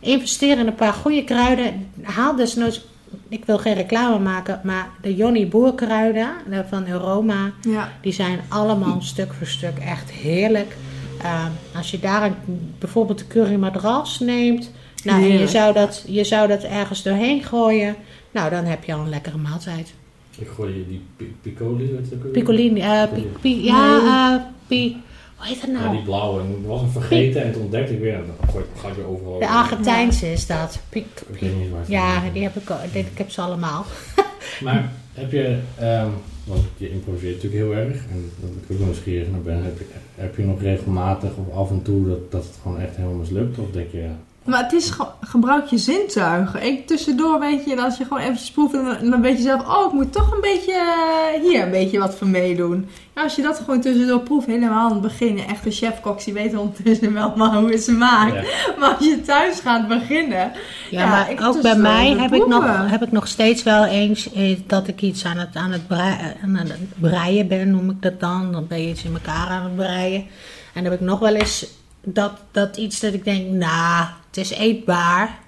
Investeer in een paar goede kruiden. Haal desnoods, ik wil geen reclame maken, maar de Johnny Boer kruiden eh, van Euroma. Ja. Die zijn allemaal stuk voor stuk echt heerlijk. Eh, als je daar een, bijvoorbeeld de curry madras neemt. Nou, en je zou, dat, je zou dat ergens doorheen gooien. Nou, dan heb je al een lekkere maaltijd. Ik gooi die pi- piccoli, wat is dat ook weer? Piccolini, eh, pi, pi- ja, eh, pi, hoe heet dat Ja, nou? die blauwe. En ik was hem vergeten en toen ontdekte ik weer. Dan ga weer overal. De Argentijnse is dat. Ik weet niet waar ja, die heb ik, ook- ik heb ze allemaal. Maar heb je, ehm, want je improviseert natuurlijk heel erg, en dat ik ook nieuwsgierig naar ben, heb je, heb je nog regelmatig of af en toe dat, dat het gewoon echt helemaal mislukt? Of denk je, ja, Maar het is gewoon, gebruik je zintuigen. Ik tussendoor weet je, als je gewoon eventjes proeft en dan weet je zelf, oh, ik moet toch een beetje eh, hier een beetje wat voor meedoen. Ja, als je dat gewoon tussendoor proeft, helemaal aan het begin. Echte chefkoks, die weten ondertussen wel maar hoe het ze maakt. Maar als je thuis gaat beginnen. Ja, maar ook bij mij heb ik, nog, heb ik nog steeds wel eens eh, dat ik iets aan het, aan, het breien, aan het breien ben, noem ik dat dan. Dan ben je iets in elkaar aan het breien. En dan heb ik nog wel eens dat, dat iets dat ik denk, nou, het is eetbaar.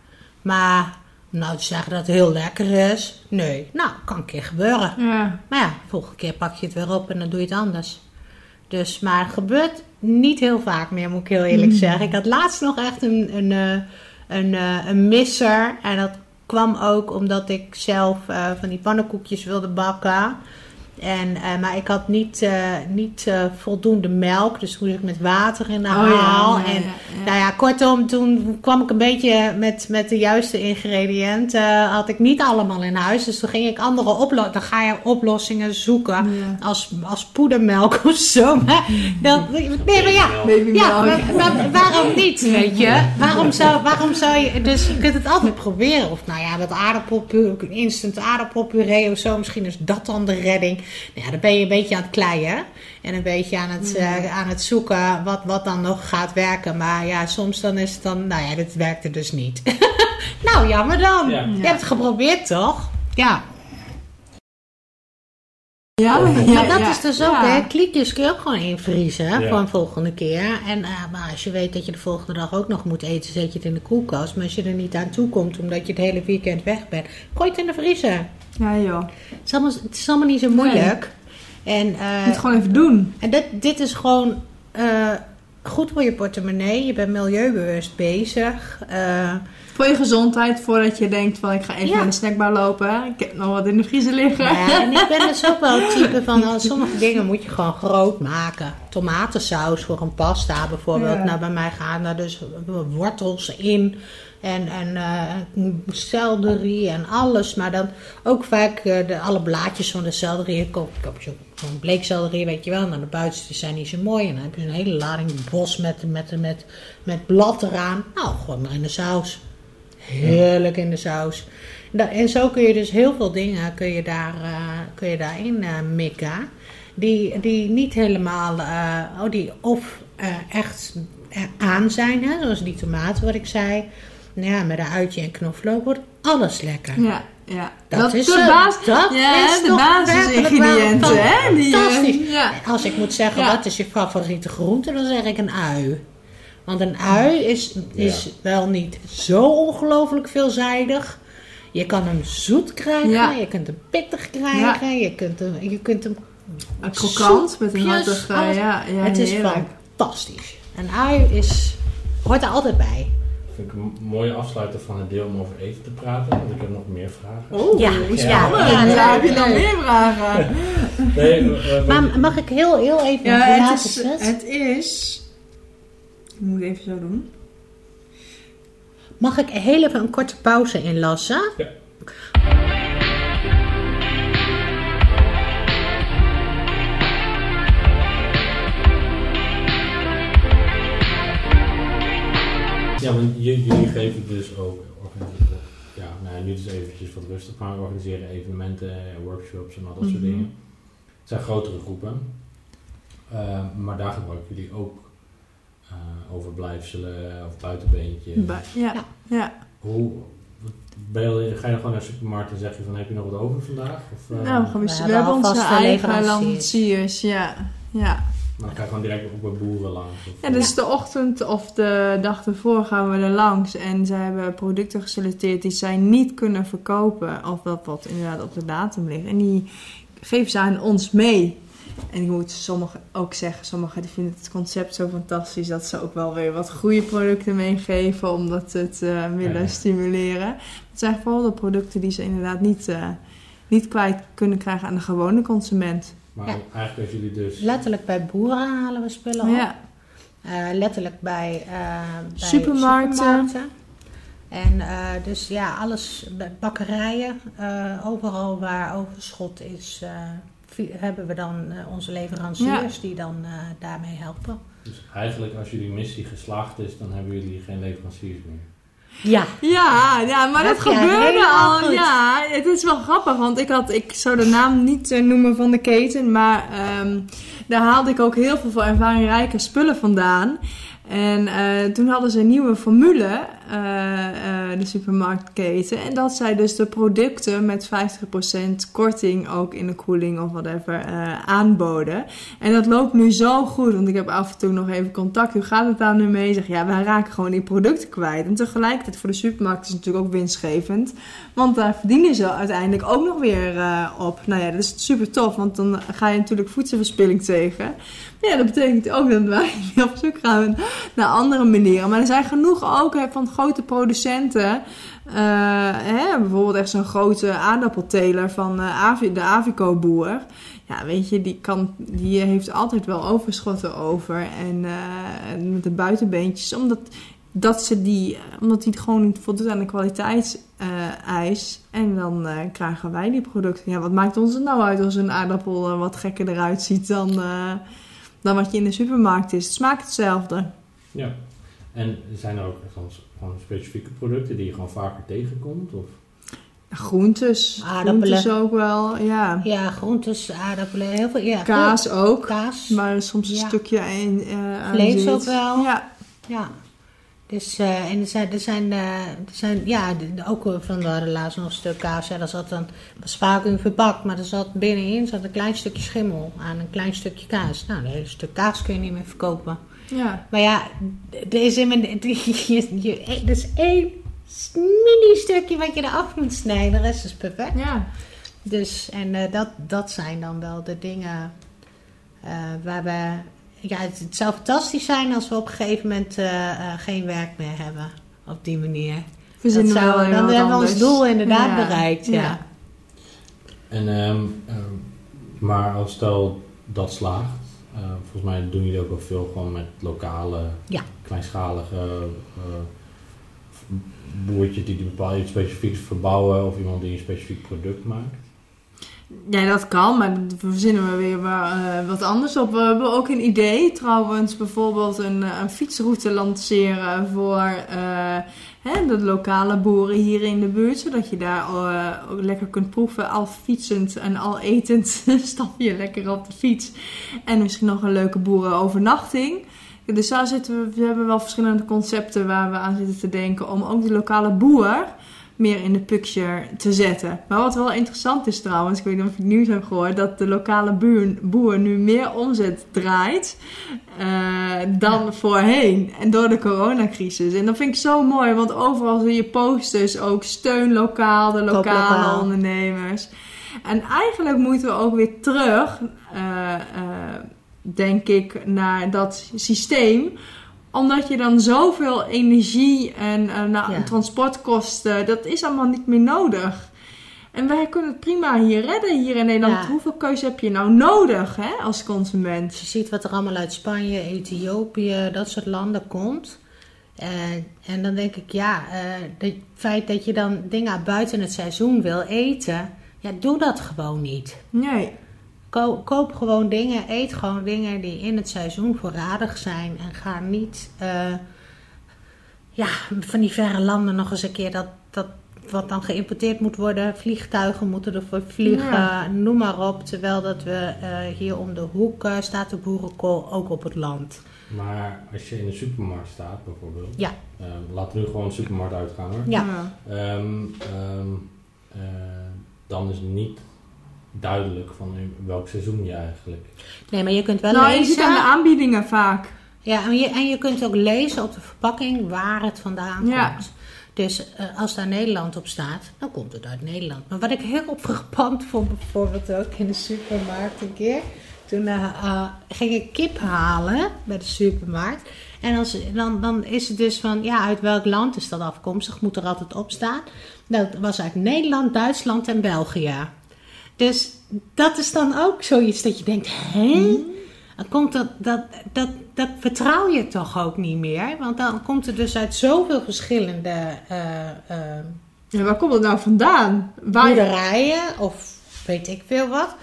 Maar nou, te zeggen dat het heel lekker is. Nee, nou, kan een keer gebeuren. Ja. Maar ja, volgende keer pak je het weer op en dan doe je het anders. Dus, maar het gebeurt niet heel vaak meer, moet ik heel eerlijk Mm. zeggen. Ik had laatst nog echt een, een, eh, een, eh, een misser. En dat kwam ook omdat ik zelf eh, van die pannenkoekjes wilde bakken. En, eh, maar ik had niet, eh, niet eh, voldoende melk, dus moest ik met water in de Oh haal. ja, en ja, nou ja, kortom, toen kwam ik een beetje met, met de juiste ingrediënten. had ik niet allemaal in huis, dus toen ging ik andere oplossingen. Dan ga je oplossingen zoeken als, als poedermelk of zo. Maar dan, nee, maar ja. Babymelk. Ja, maar, maar waarom niet, weet je? Waarom zou, waarom zou je... Dus je kunt het altijd proberen. Of nou ja, dat aardappelpuree, instant aardappelpuree of zo. Misschien is dat dan de redding. Nou ja, dan ben je een beetje aan het kleien. En een beetje aan het, eh, aan het zoeken wat, wat dan nog gaat werken. Maar ja, soms dan is het dan... Nou ja, dit werkte dus niet. nou, jammer dan. Ja. Je hebt het geprobeerd, toch? Ja. Ja, Maar ja, Maar dat ja. is dus ook, Ja. hè, kliekjes kun je ook gewoon invriezen hè, Ja. voor een volgende keer. En, eh, maar als je weet dat je de volgende dag ook nog moet eten, zet je het in de koelkast. Maar als je er niet aan toe komt omdat je het hele weekend weg bent, gooi het in de vriezer. Ja, joh. Het is allemaal, het is allemaal niet zo moeilijk. En, Je eh, moet het gewoon even doen. en dit, dit is gewoon eh, goed voor je portemonnee. Je bent milieubewust bezig. Eh, Voor je gezondheid, voordat je denkt van ik ga even Ja. naar de snackbar lopen. Ik heb nog wat in de vriezer liggen. Ja, en ik ben dus ook wel het type van, oh, sommige dingen moet je gewoon groot maken. Tomatensaus voor een pasta bijvoorbeeld. Ja. Nou, bij mij gaan er dus wortels in. En, en eh, selderie en alles. Maar dan ook vaak eh, de, alle blaadjes van de selderie. Ik koop, ik koop zo- zo'n bleekselderie, weet je wel. Nou, de buitenste zijn niet zo mooi. En dan heb je een hele lading bos met, met, met, met blad eraan. Nou, gewoon maar in de saus. Heerlijk in de saus. En zo kun je dus heel veel dingen kun je daar, eh, kun je daarin eh, mikken. Die, die niet helemaal, eh, oh, die of echt aan zijn. Hè? Zoals die tomaten wat ik zei. Nou ja, met een uitje en knoflook wordt alles lekker. Ja, ja. Dat is de baas. dat ja, is de basisingrediënten, wel Die, fantastisch. ja. Als ik moet zeggen, wat is je favoriete groente, dan zeg ik een ui. Want een ui is, is Ja. wel niet zo ongelooflijk veelzijdig. Je kan hem zoet krijgen, Ja. je kunt hem pittig krijgen, je kunt hem, je kunt hem Een krokant met een hartig, ja, ja, het is heerlijk. fantastisch. Een ui is, hoort er altijd bij. Vind ik een mooie afsluiter van het deel om over eten te praten, want ik heb nog meer vragen. Oh, Ja, ja, Ja, ja, heb je nog meer vragen? Nee, Maar mag ik heel, heel even Ja, het is, zetten? het is... Ik moet even zo doen. Mag ik heel even een korte pauze inlassen? Ja. Ja, want jullie geven dus ook, organiseren, ja, nou, nu dus eventjes wat rustig, maar we organiseren evenementen, eh, workshops en al dat soort Mhm. dingen. Het zijn grotere groepen, Eh, maar daar gebruiken jullie ook eh, overblijfselen of buitenbeentjes. Ba- Ja, Ja. ja. Hoe, wat- ben je, ga je dan gewoon naar de supermarkt en zeg je van heb je nog wat over vandaag? Of, eh, Nou, gewoon, we, we hebben hebben onze eigen leveranciers. Ja, ja. dan ga je gewoon direct ook bij boeren langs. Of, Ja, dus de ochtend of de dag ervoor gaan we er langs. En zij hebben producten geselecteerd die zij niet kunnen verkopen. Of dat wat inderdaad op de datum ligt. En die geven ze aan ons mee. En ik moet sommigen ook zeggen, sommigen die vinden het concept zo fantastisch dat ze ook wel weer wat goede producten meegeven, omdat ze het eh, willen Ja. stimuleren. Het zijn vooral de producten die ze inderdaad niet, eh, niet kwijt kunnen krijgen aan de gewone consument. maar Ja. eigenlijk als jullie dus... Letterlijk bij boeren halen we spullen op. Ja, Eh, letterlijk bij, eh, bij Supermarkten. supermarkten. En eh, dus ja, alles bij bakkerijen, eh, overal waar overschot is, eh, hebben we dan eh, onze leveranciers die dan eh, daarmee helpen. Dus eigenlijk als jullie missie geslaagd is, dan hebben jullie geen leveranciers meer. Ja. Ja, ja maar dat gebeurde al. goed. Ja, het is wel grappig, want ik had, ik zou de naam niet eh, noemen van de keten, maar ehm, daar haalde ik ook heel veel ervaringrijke spullen vandaan. En eh, toen hadden ze een nieuwe formule, eh, eh, de supermarktketen. En dat zij dus de producten met 50% korting ook in de koeling of whatever eh, aanboden. En dat loopt nu zo goed, want ik heb af en toe nog even contact. Hoe gaat het daar nu mee? Zeg, ja, wij raken gewoon die producten kwijt. En tegelijkertijd voor de supermarkt is het natuurlijk ook winstgevend. Want daar verdienen ze uiteindelijk ook nog weer op. Nou ja, dat is super tof, want dan ga je natuurlijk voedselverspilling tegen. Maar ja, dat betekent ook dat wij op zoek gaan naar andere manieren. Maar er zijn genoeg ook hè, van grote producenten. eh, hè, bijvoorbeeld echt zo'n grote aardappelteler van eh, de Avico-boer. Ja, weet je, die, kan, die heeft altijd wel overschotten over. En eh, met de buitenbeentjes. Omdat, dat ze die, omdat die gewoon niet voldoet aan de kwaliteitseis. en dan krijgen wij die producten. Ja, wat maakt ons nou uit als een aardappel wat gekker eruit ziet dan, dan wat je in de supermarkt is? Het smaakt hetzelfde. Ja. En zijn er ook soms gewoon specifieke producten die je gewoon vaker tegenkomt? Of? Groentes. Aardappelen. Groentes ook wel, ja. Ja, groentes, aardappelen, heel veel. Ja, Kaas ook. Kaas. Maar soms een Ja. stukje in, eh, aan Vlees ook wel. Ja. Ja. Dus, eh, en er zijn, er zijn, eh, er zijn ja, ook van de laatst nog een stuk kaas. Ja, dat zat dan, was vaak in verpakt, maar er zat binnenin zat een klein stukje schimmel aan een klein stukje kaas. Nou, een hele stuk kaas kun je niet meer verkopen. Ja. Maar ja, er is, in mijn, je, je, er is één mini stukje wat je eraf moet snijden. De rest is perfect. Ja. Dus, en eh, dat, dat zijn dan wel de dingen eh, waar we... Ja, het, het zou fantastisch zijn als we op een gegeven moment eh, eh, geen werk meer hebben. Op die manier. Dat we zou- wel dan hebben we ons doel inderdaad Ja. bereikt. Ja. En, ehm, ehm, maar als stel dat slaagt, eh, volgens mij doen jullie ook wel veel gewoon met lokale, Ja. kleinschalige eh, boertjes die bepaalde iets specifieks verbouwen of iemand die een specifiek product maakt. Ja, dat kan, maar dan verzinnen we weer eh, wat anders op. We hebben ook een idee, trouwens, bijvoorbeeld een, eh, een fietsroute lanceren voor eh, hè, de lokale boeren hier in de buurt. Zodat je daar lekker kunt proeven, al fietsend en al etend stap je lekker op de fiets. En misschien nog een leuke boerenovernachting. Dus daar zitten we, we hebben wel verschillende concepten waar we aan zitten te denken om ook de lokale boer meer in de picture te zetten. Maar wat wel interessant is trouwens, ik weet niet of het nieuws hebt gehoord, dat de lokale boer, boer nu meer omzet draait eh, dan voorheen. En door de coronacrisis. En dat vind ik zo mooi, want overal zie je posters ook steun lokaal, de lokale lokaal. ondernemers. En eigenlijk moeten we ook weer terug, eh, eh, denk ik, naar dat systeem omdat je dan zoveel energie en eh, nou, Ja. transportkosten, dat is allemaal niet meer nodig. En wij kunnen het prima hier redden, hier in Nederland. Ja. Hoeveel keuze heb je nou nodig hè, als consument? Je ziet wat er allemaal uit Spanje, Ethiopië, dat soort landen komt. Eh, en dan denk ik, ja, eh, het feit dat je dan dingen buiten het seizoen wil eten, ja, doe dat gewoon niet. Nee. Ko- koop gewoon dingen, eet gewoon dingen die in het seizoen voorradig zijn. En ga niet eh, ja, van die verre landen nog eens een keer dat, dat wat dan geïmporteerd moet worden. Vliegtuigen moeten ervoor vliegen, Ja. noem maar op. Terwijl dat we eh, hier om de hoek eh, staat de boerenkool ook op het land. Maar als je in de supermarkt staat bijvoorbeeld, Ja. eh, laten we nu gewoon de supermarkt uitgaan hoor. Ja. Ehm, ehm, eh, dan is niet duidelijk van in welk seizoen je eigenlijk. Nee, maar je kunt wel Nou, je lezen. ziet aan de aanbiedingen vaak. Ja, en je, en je kunt ook lezen op de verpakking waar het vandaan Ja. komt. Dus eh, als daar Nederland op staat, dan komt het uit Nederland. Maar wat ik heel frappant vond, bijvoorbeeld ook in de supermarkt een keer. Toen eh, eh, ging ik kip halen bij de supermarkt. En als, dan, dan is het dus van, ja, uit welk land is dat afkomstig? Moet er altijd op staan. Dat was uit Nederland, Duitsland en België. Dus dat is dan ook zoiets dat je denkt, hè? Dan komt dat, dat, dat, dat vertrouw je toch ook niet meer. Want dan komt het dus uit zoveel verschillende eh, eh, Ja, waar komt het nou vandaan? Boerderijen of weet ik veel wat.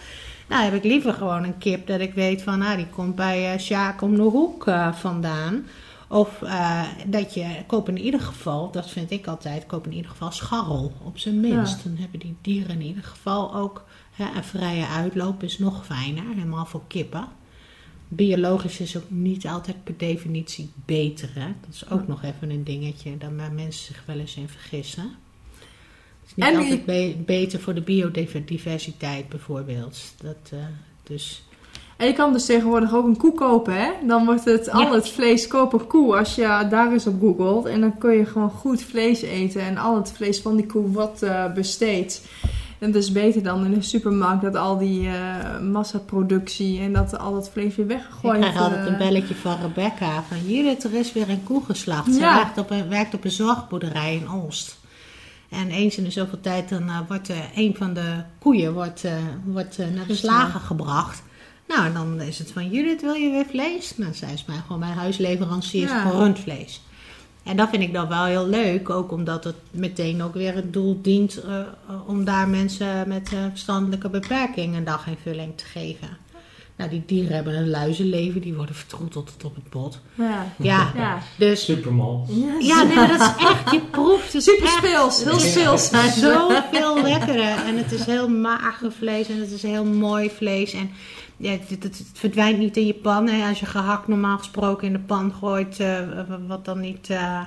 Nou, heb ik liever gewoon een kip dat ik weet van, nou, die komt bij eh Sjaak om de hoek vandaan. Of uh, dat je, koop in ieder geval, dat vind ik altijd, koop in ieder geval scharrel, op zijn minst. Dan hebben die dieren in ieder geval ook een vrije uitloop, is nog fijner, helemaal voor kippen. Biologisch is ook niet altijd per definitie beter. Hè? Dat is ook nog even een dingetje, daar mensen zich wel eens in vergissen. Het is niet en altijd beter voor de biodiversiteit bijvoorbeeld. Dat, uh, dus en je kan dus tegenwoordig ook een koe kopen, hè? Dan wordt het al het vlees kopen koe als je daar eens op googelt. En dan kun je gewoon goed vlees eten en al het vlees van die koe wat uh, besteedt. En dat is beter dan in de supermarkt dat al die uh, massaproductie en dat al dat vlees weer weggegooid wordt. Ik krijg altijd een eh. belletje van Rebecca van Judith, er is weer een koe geslacht. Ze werkt, op een, werkt op een zorgboerderij in Oost. En eens in de zoveel tijd dan wordt een van de koeien wordt, wordt naar de slager gebracht. Nou, dan is het van Judith, wil je weer vlees? Nou, zij is mij gewoon mijn huisleverancier ja. voor rundvlees. En dat vind ik dan wel heel leuk, ook omdat het meteen ook weer het doel dient uh, om daar mensen met uh, verstandelijke beperking een daginvulling te geven. Nou, die dieren hebben een luizenleven, die worden vertroeteld tot op het bot. Ja, ja, ja. dus... Supermal. Ja, nee, dat is echt, je proeft het Super speels, heel speels. Zoveel lekkerder. En het is heel mager vlees en het is heel mooi vlees. En ja, het, het, verdwijnt niet in je pan. Hè. Als je gehakt normaal gesproken in de pan gooit, uh, wat dan niet... Uh,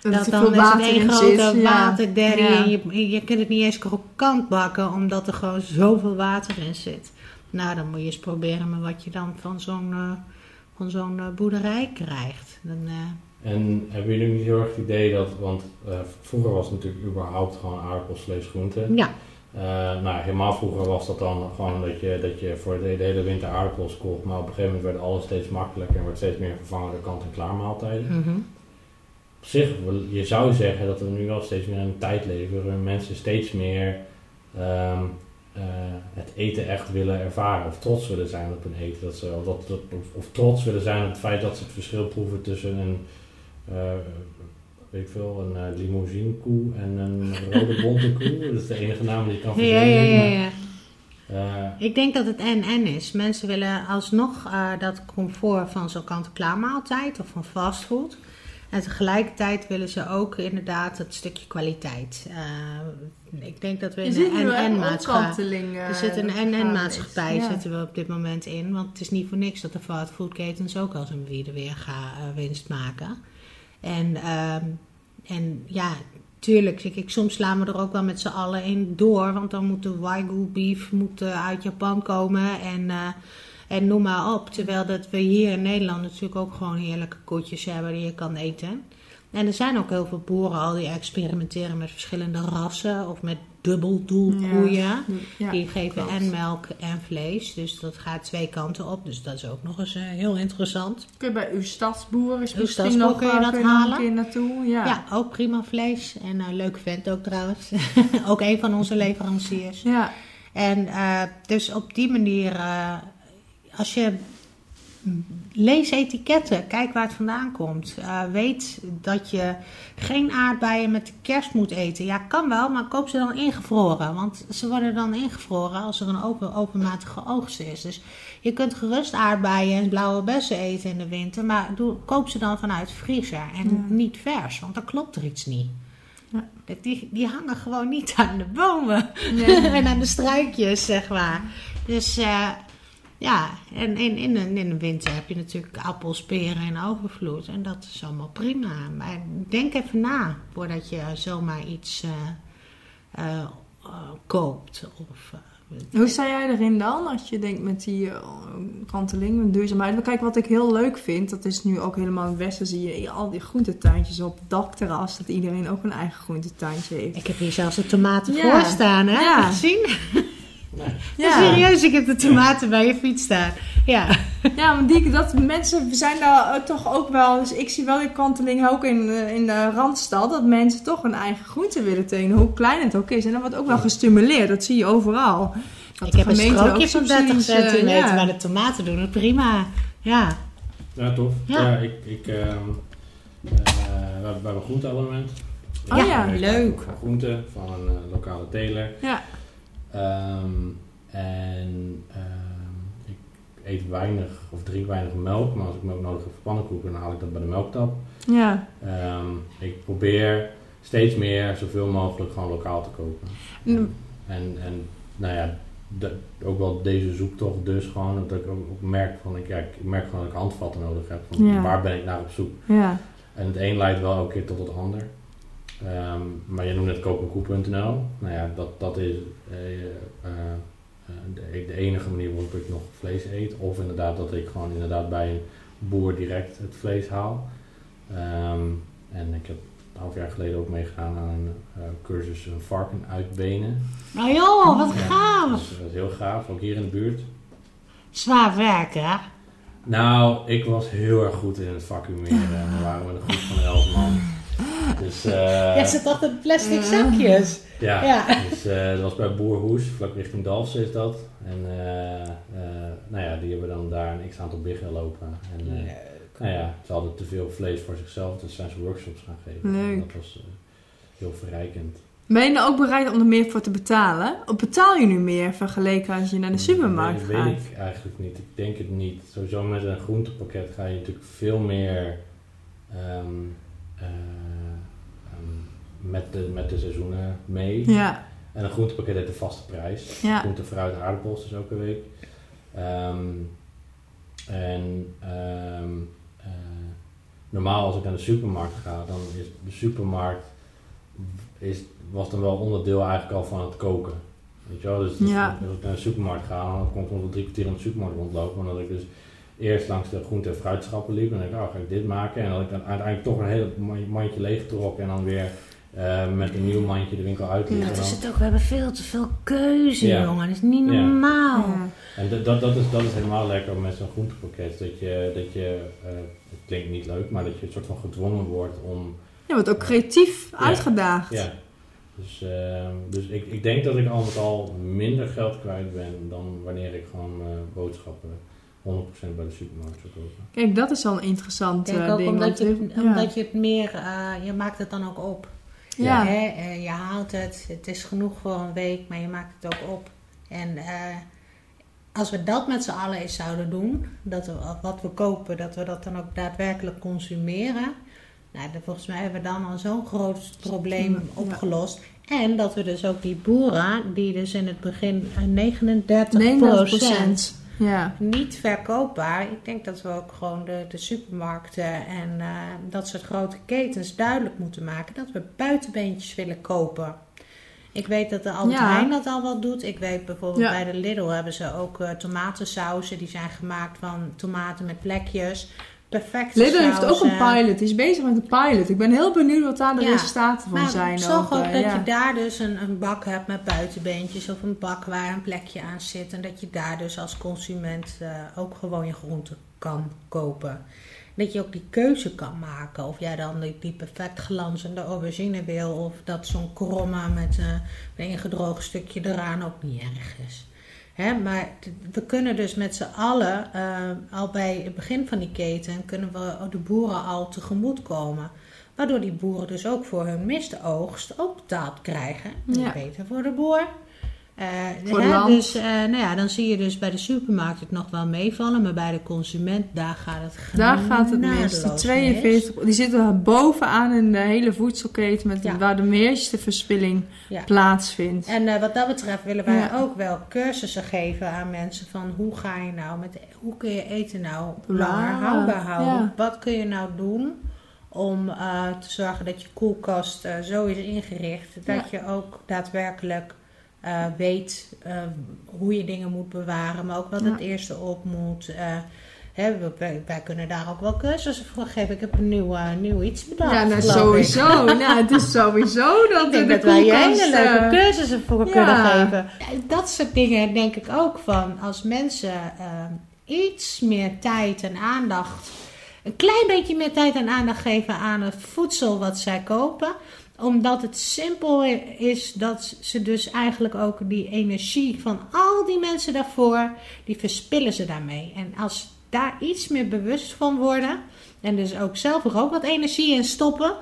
dat, dan is het een grote waterderry ja. en je, je kunt het niet eens krokant bakken, omdat er gewoon zoveel water in zit. Nou, dan moet je eens proberen met wat je dan van zo'n uh, van zo'n boerderij krijgt. Dan, en hebben jullie niet heel erg het idee dat, want vroeger was het natuurlijk überhaupt gewoon aardappels, vlees, groenten. Ja. Uh, nou, helemaal vroeger was dat dan gewoon dat je, dat je voor de, hele winter aardappels kocht. Maar op een gegeven moment werd alles steeds makkelijker en werd steeds meer vervangen door kant-en-klaar maaltijden. Mhm. Op zich, je zou zeggen dat we nu wel steeds meer in een tijd leven waarin mensen steeds meer um, uh, het eten echt willen ervaren. Of trots willen zijn op hun eten. Dat ze, of, dat, of, of, trots willen zijn op het feit dat ze het verschil proeven tussen een uh, weet ik veel, een uh, limousine koe en een rode bonte koe. Dat is de enige naam die ik kan verzinnen. Ja, ja, ja. ja. Uh, ik denk dat het en-en is. Mensen willen alsnog uh, dat comfort van zo'n kant-klaar maaltijd of van fastfood. En tegelijkertijd willen ze ook inderdaad het stukje kwaliteit. Uh, ik denk dat we in een en-en-maatschappij... Er zit een en-en-maatschappij ja. zitten we op dit moment in. Want het is niet voor niks dat de fastfoodketens ook als een wie weer gaan winst maken. En, uh, en ja, tuurlijk, ik, ik, soms slaan we er ook wel met z'n allen in door. Want dan moet de Wagyu beef moet, uh, uit Japan komen en, uh, en noem maar op. Terwijl dat we hier in Nederland natuurlijk ook gewoon heerlijke koetjes hebben die je kan eten. En er zijn ook heel veel boeren al die experimenteren met verschillende rassen of met dubbeldoelkoeien. Ja, die geven en melk en vlees. Dus dat gaat twee kanten op. Dus dat is ook nog eens uh, heel interessant. Kun je bij uw stadsboer is uw misschien nog kun je dat halen. Een naartoe. Ja. ja, ook prima vlees. En een uh, leuk vent ook trouwens. ook een van onze leveranciers. Ja. En uh, dus op die manier, als je lees etiketten, kijk waar het vandaan komt. Uh, weet dat je geen aardbeien met de kerst moet eten. Ja, kan wel, maar koop ze dan ingevroren. Want ze worden dan ingevroren als er een open, openmatige oogst is. Dus je kunt gerust aardbeien en blauwe bessen eten in de winter. Maar doe, koop ze dan vanuit vriezer en niet vers, want dan klopt er iets niet. Ja. Die, die hangen gewoon niet aan de bomen nee. en aan de struikjes, zeg maar. Dus uh, ja, en in, in, in, in de winter heb je natuurlijk appels, peren en overvloed. En dat is allemaal prima. Maar denk even na voordat je zomaar iets uh, uh, koopt. Of, Hoe sta jij erin dan als je denkt met die kanteling en duurzaamheid? Kijk, wat ik heel leuk vind, dat is nu ook helemaal in het westen, zie je al die groentetuintjes op het dakterras, dat iedereen ook een eigen groentetuintje heeft. Ik heb hier zelfs de tomaten voor staan, hè? Ja. gezien? Ja. Serieus, ik heb de tomaten bij je fiets staan. Ja. Ja, maar die, dat, mensen zijn daar eh, toch ook wel... Dus ik zie wel die kanteling ook in, eh, in de Randstad... dat mensen toch een eigen groente willen tenen. Hoe klein het ook is. En dat wordt ook wel gestimuleerd. Dat zie je overal. Dat ik heb een strookje van 30 centimeter... Ja. maar de tomaten doen het prima. Ja. Ja, tof. Ja, ik... ik uh, we hebben een groenteabonnement. Oh ja, leuk. Groente van een lokale teler. Ja. Um, en um, ik, eet weinig of drink weinig melk, maar als ik melk nodig heb voor pannenkoeken, dan haal ik dat bij de melktap. Ja. Ehm, ik probeer steeds meer zoveel mogelijk gewoon lokaal te kopen. Mm. En, en nou ja, de- ook wel deze zoektocht dus gewoon, dat ik ook, ook merk van, ik, ja, ik merk gewoon dat ik handvatten nodig heb. Van, Ja. Waar ben ik naar op zoek? Ja. En het een leidt wel elke keer tot het ander. Ehm, maar je noemde het koopenkoe.nl. Nou ja, dat, dat is eh, eh, eh, de, de enige manier waarop ik nog vlees eet. Of inderdaad dat ik gewoon inderdaad bij een boer direct het vlees haal. Ehm, en ik heb een half jaar geleden ook meegedaan aan een cursus een varken uitbenen. Nou joh, wat Ja, gaaf. Dus dat is heel gaaf, ook hier in de buurt. Zwaar werk, hè? Nou, ik was heel erg goed in het vacuümeren. En we waren met een groep van elf man. Dus, eh, Ja, zit achter de plastic zakjes. Ja, Ja. dus eh, dat was bij Boer Hoes, vlak richting Dalfsen is dat. En eh, eh, nou ja, die hebben dan daar een x-aantal biggen lopen. En eh, nou ja, ze hadden te veel vlees voor zichzelf, dus zijn ze workshops gaan geven. Leuk. En dat was eh, heel verrijkend. Ben je nou ook bereid om er meer voor te betalen? Of betaal je nu meer vergeleken als je naar de supermarkt Dat weet, gaat? weet ik eigenlijk niet. Ik denk het niet. Sowieso met een groentepakket ga je natuurlijk veel meer ehm, eh, ehm, met, de, met de seizoenen mee. Ja, En een groentepakket heeft een vaste prijs. Ja. Groente, fruit en aardappels dus elke week. Ehm, en ehm, eh, normaal als ik naar de supermarkt ga, dan is de supermarkt is, was dan wel onderdeel eigenlijk al van het koken. Weet je wel? Dus, Ja. als ik naar de supermarkt ga, dan kon ik wel drie kwartier in de supermarkt rondlopen. Maar dat ik dus eerst langs de groente- en fruitschappen liep. En dan denk ik, oh, ga ik dit maken? En dat ik dan uiteindelijk toch een hele ma- mandje leeg trok. En dan weer eh, met een nieuw mandje de winkel uitliep. Dat is het ook. We hebben veel te veel keuze, Ja. jongen. Dat is niet Ja. normaal. ja. En dat, dat, dat, is, dat is helemaal lekker met zo'n groentepakket. Dat je, dat je eh, het klinkt niet leuk, maar dat je een soort van gedwongen wordt om... Je wordt ook creatief Ja. uitgedaagd. Ja. Dus, ehm, dus ik, ik denk dat ik al met al minder geld kwijt ben dan wanneer ik gewoon eh, boodschappen 100% bij de supermarkt zou kopen. Kijk, dat is al een interessant Ik denk eh, ook ding. omdat je, ja. omdat je het meer, eh, je maakt het dan ook op. Ja. Hè? eh, je haalt het, het is genoeg voor een week, maar je maakt het ook op. En eh, als we dat met z'n allen eens zouden doen, dat we, wat we kopen, dat we dat dan ook daadwerkelijk consumeren. Nou, dan, volgens mij hebben we dan al zo'n groot probleem Ja. opgelost. En dat we dus ook die boeren, die dus in het begin eh, 39 39%. Ja. niet verkoopbaar. Ik denk dat we ook gewoon de, de supermarkten en eh, dat soort grote ketens duidelijk moeten maken dat we buitenbeentjes willen kopen. Ik weet dat de Albert Ja. Heijn dat al wel doet. Ik weet bijvoorbeeld Ja. bij de Lidl hebben ze ook eh, tomatensausen. Die zijn gemaakt van tomaten met plekjes. Perfecte Lidl heeft ook een pilot. Die is bezig met een pilot. Ik ben heel benieuwd wat daar de Ja. resultaten van Maar zijn. zorg ook eh, dat ja. je daar dus een, een bak hebt met buitenbeentjes of een bak waar een plekje aan zit. En dat je daar dus als consument eh, ook gewoon je groenten kan kopen. Dat je ook die keuze kan maken. Of jij dan die, die perfect glanzende aubergine wil. Of dat zo'n kromma met eh, een ingedroogd stukje eraan ook niet erg is. Hè, maar we kunnen dus met z'n allen, eh, al bij het begin van die keten, kunnen we de boeren al tegemoet komen. Waardoor die boeren dus ook voor hun miste oogst ook betaald krijgen. Ja. beter voor de boer. Eh, Voor hè, het land. Dus eh, nou ja, dan zie je dus bij de supermarkt het nog wel meevallen. Maar bij de consument, daar gaat het Daar gaat het mis. Die mis. 42, die zitten bovenaan in de hele voedselketen met Ja. waar de meeste verspilling Ja. plaatsvindt. En eh, wat dat betreft willen wij ook wel cursussen geven aan mensen van hoe ga je nou met hoe kun je eten nou langer houdbaar houden? Wat kun je nou doen om te zorgen dat je koelkast zo is ingericht dat je ook daadwerkelijk eh, weet eh, hoe je dingen moet bewaren, maar ook wat Ja. het eerste op moet. hè, we- wij, wij kunnen daar ook wel cursussen voor geven. Ik heb een nieuw, nieuw iets bedacht. Ja, nou, sowieso. nou, het is sowieso dat Ik denk de dat wij hele leuke cursussen voor ja. kunnen geven. Dat soort dingen denk ik ook van als mensen iets meer tijd en aandacht, een klein beetje meer tijd en aandacht geven aan het voedsel wat zij kopen. Omdat het simpel is dat ze dus eigenlijk ook die energie van al die mensen daarvoor, die verspillen ze daarmee. En als daar iets meer bewust van worden en dus ook zelf ook wat energie in stoppen.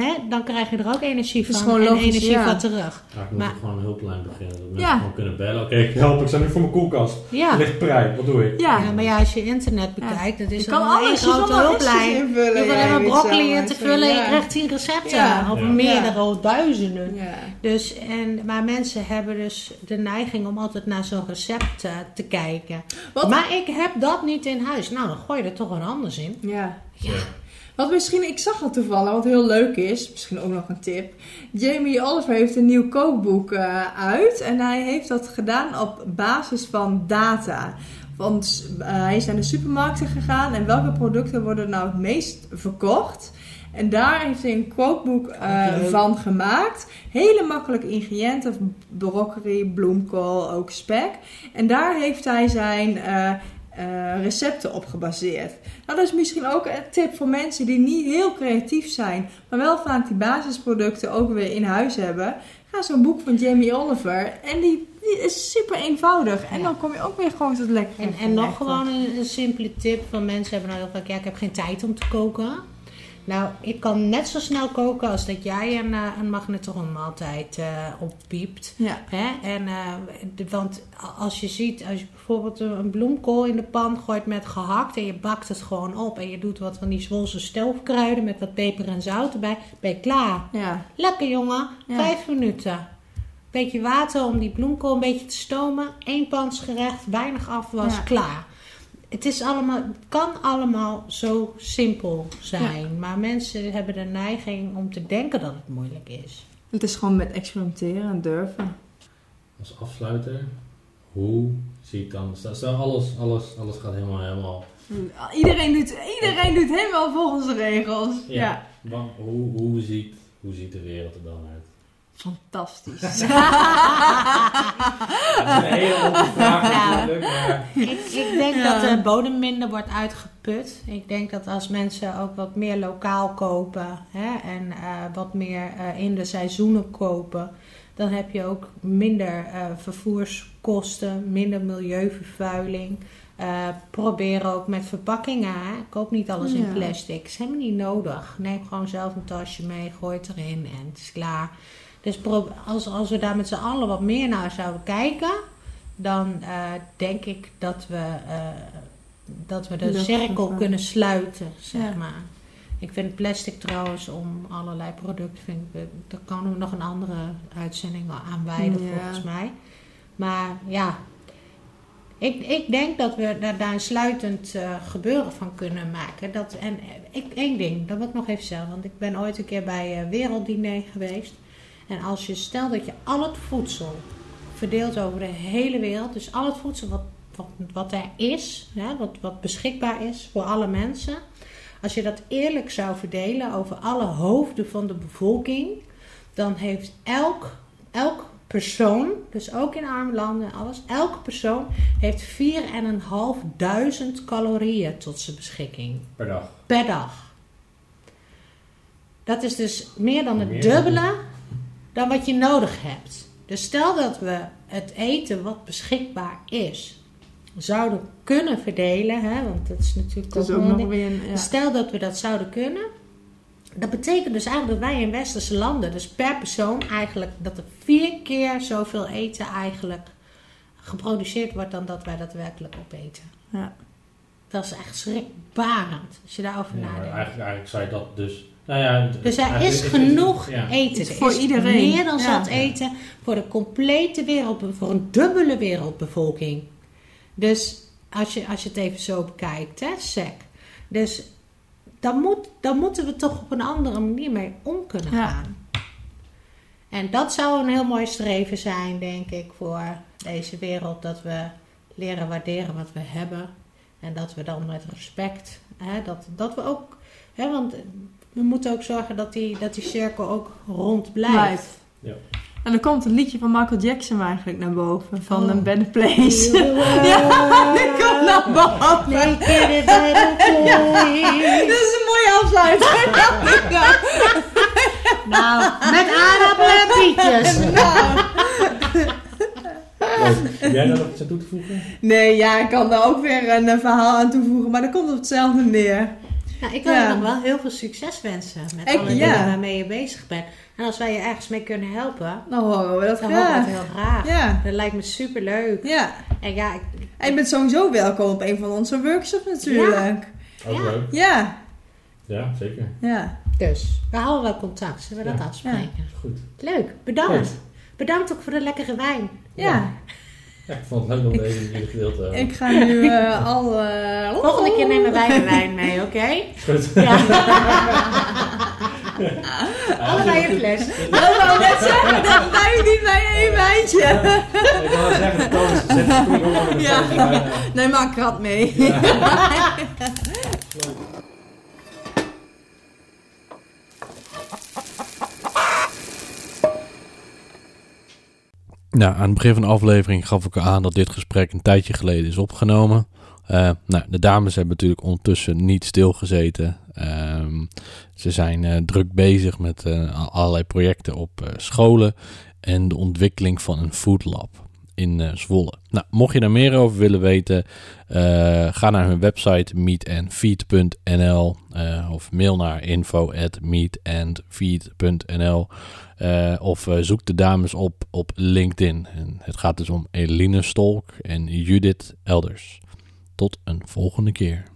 Hè, dan krijg je er ook energie Dat is van gewoon en logisch, energie ja. van terug. Ja, ik moet Maar- er gewoon een hulplijn beginnen. Dat mensen Ja. gewoon kunnen bellen. Oké, ik help. Ik sta nu voor mijn koelkast. Ja. Er ligt prei. Wat doe ik? Ja. Ja, maar ja, als je internet bekijkt, dat is Je kan alles, je grote kan hulplijn. invullen. Je hoeft ja, alleen maar weet broccoli in te vullen en je krijgt tien recepten. Ja. Of Ja. meerdere, duizenden. Ja. Dus, en, maar mensen hebben dus de neiging om altijd naar zo'n recept eh, te kijken. Wat? Maar ik heb dat niet in huis. Nou, dan gooi je er toch wat anders in. Ja. Ja. Wat misschien, ik zag al toevallig, wat heel leuk is, misschien ook nog een tip. Jamie Oliver heeft een nieuw kookboek eh, uit en hij heeft dat gedaan op basis van data. Want eh, hij is naar de supermarkten gegaan en welke producten worden nou het meest verkocht? En daar heeft hij een kookboek eh, van gemaakt. Hele makkelijke ingrediënten, broccoli, bloemkool, ook spek. En daar heeft hij zijn eh, recepten op gebaseerd. Nou, dat is misschien ook een tip voor mensen die niet heel creatief zijn, maar wel vaak die basisproducten ook weer in huis hebben. Ga zo'n boek van Jamie Oliver en die, die is super eenvoudig. En Ja. dan kom je ook weer gewoon tot lekker. En, en nog gewoon een, een simpele tip van mensen hebben nou heel vaak, ja, ik heb geen tijd om te koken. Nou, ik kan net zo snel koken als dat jij een, eh, een magnetronmaaltijd eh oppiept. Ja. Hè? En, eh, de- want als je ziet, als je bijvoorbeeld een bloemkool in de pan gooit met gehakt en je bakt het gewoon op en je doet wat van die Zwolse stoofkruiden met wat peper en zout erbij, ben je klaar. Ja. Lekker jongen, Ja. vijf minuten. Beetje water om die bloemkool een beetje te stomen. Eén pansgerecht, weinig afwas, Ja. klaar. Het, is allemaal, het kan allemaal zo simpel zijn. Maar mensen hebben de neiging om te denken dat het moeilijk is. Het is gewoon met experimenteren en durven. Als afsluiter, hoe ziet dan... Stel, stel alles, alles, alles gaat helemaal, helemaal... Iedereen doet, iedereen doet helemaal volgens de regels. Ja. ja. Wa- Hoe, hoe, ziet, hoe ziet de wereld er dan uit? Fantastisch. Dat is een hele vraag Nou. maar... ik, ik denk Ja. dat de bodem minder wordt uitgeput. Ik denk dat als mensen ook wat meer lokaal kopen hè, en eh, wat meer eh, in de seizoenen kopen, dan heb je ook minder eh, vervoerskosten, minder milieuvervuiling. Eh, probeer ook met verpakkingen. Hè. Koop niet alles in plastic. is helemaal niet nodig. Neem gewoon zelf een tasje mee, gooi het erin en het is klaar. Dus als, als we daar met z'n allen wat meer naar zouden kijken, dan eh, denk ik dat we, eh, dat we de Dat- cirkel kunnen sluiten, zeg Ja. maar. Ik vind plastic trouwens om allerlei producten, vind ik, eh, daar kunnen we nog een andere uitzending aan wijden Ja. volgens mij. Maar ja, ik, ik denk dat we daar, daar een sluitend gebeuren van kunnen maken. Dat, en ik, één ding, dat wil ik nog even zeggen. Want ik ben ooit een keer bij Werelddiner geweest. En als je stelt dat je al het voedsel verdeelt over de hele wereld. Dus al het voedsel wat, wat, wat er is, hè, wat, wat beschikbaar is voor alle mensen. Als je dat eerlijk zou verdelen over alle hoofden van de bevolking. Dan heeft elk, elk persoon, dus ook in arme landen en alles. Elke persoon heeft 4.500 calorieën tot zijn beschikking Per dag. per dag. Dat is dus meer dan het dubbele dan wat je nodig hebt. Dus stel dat we het eten wat beschikbaar is, zouden kunnen verdelen, hè, want dat is natuurlijk Dat is ook ook nog weer een... Ja. Stel dat we dat zouden kunnen. Dat betekent dus eigenlijk dat wij in westerse landen, dus per persoon eigenlijk, dat er vier keer zoveel eten eigenlijk geproduceerd wordt dan dat wij daadwerkelijk opeten. Ja. Dat is echt schrikbarend als je daarover Ja, maar nadenkt. eigenlijk, eigenlijk zou je dat dus... Nou ja, Dus er is het- genoeg ja. eten. Is voor is iedereen. Meer dan Ja. zat eten voor de complete wereld, voor een dubbele wereldbevolking. Dus als je, als je het even zo bekijkt, hè, sec. Dus dan, moet, dan moeten we toch op een andere manier mee om kunnen Ja. gaan. En dat zou een heel mooi streven zijn, denk ik, voor deze wereld. Dat we leren waarderen wat we hebben. En dat we dan met respect, hè, dat, dat we ook, hè, want we moeten ook zorgen dat die, dat die cirkel ook rond blijft. Blijft. Ja. En dan komt het liedje van Michael Jackson eigenlijk naar boven. Van Oh. een Better Place. ja, Die komt naar boven. Make it a better place. Dit is een mooie afsluiting. Ja. Nou, met aardappelen en pietjes. Nou. Jij daar nog iets aan toe te voegen? Nee, ja, ik kan daar ook weer een, eh, verhaal aan toevoegen. Maar dat komt op hetzelfde neer. Nou, ik wil je nog wel heel veel succes wensen met alle dingen waarmee je bezig bent. En als wij je ergens mee kunnen helpen, dan horen we dat dan graag. horen we het heel graag. Ja. Dat lijkt me super leuk. Ja. En ja, ik, en je bent sowieso welkom op een van onze workshops natuurlijk. Ja. Ook leuk. Ja. Ja, zeker. Ja. Dus, we houden wel contact. Zullen we dat afspreken? Goed. Leuk, bedankt. Bedankt ook voor de lekkere wijn. Ja. Ja, ik vond het leuk om deze jullie te Ik ga nu uh, al... Uh, Volgende keer nemen wij de wijn mee, oké? Okay? Goed. Ja. Allebei een fles. Dat wou net zeggen, dat blijft niet bij één wijntje. Ik wou zeggen, dat is Ja. Nee, maak krat mee. Ja. Nou, aan het begin van de aflevering gaf ik aan dat dit gesprek een tijdje geleden is opgenomen. Uh, nou, de dames hebben natuurlijk ondertussen niet stilgezeten. Um, ze zijn uh, druk bezig met uh, allerlei projecten op scholen en de ontwikkeling van een food in Zwolle. Nou, mocht je daar meer over willen weten, ga naar hun website meetandfeed.nl of mail naar info@meetandfeed.nl. Uh, of uh, zoek de dames op op LinkedIn. En het gaat dus om Eline Stolk en Judith Elders. Tot een volgende keer.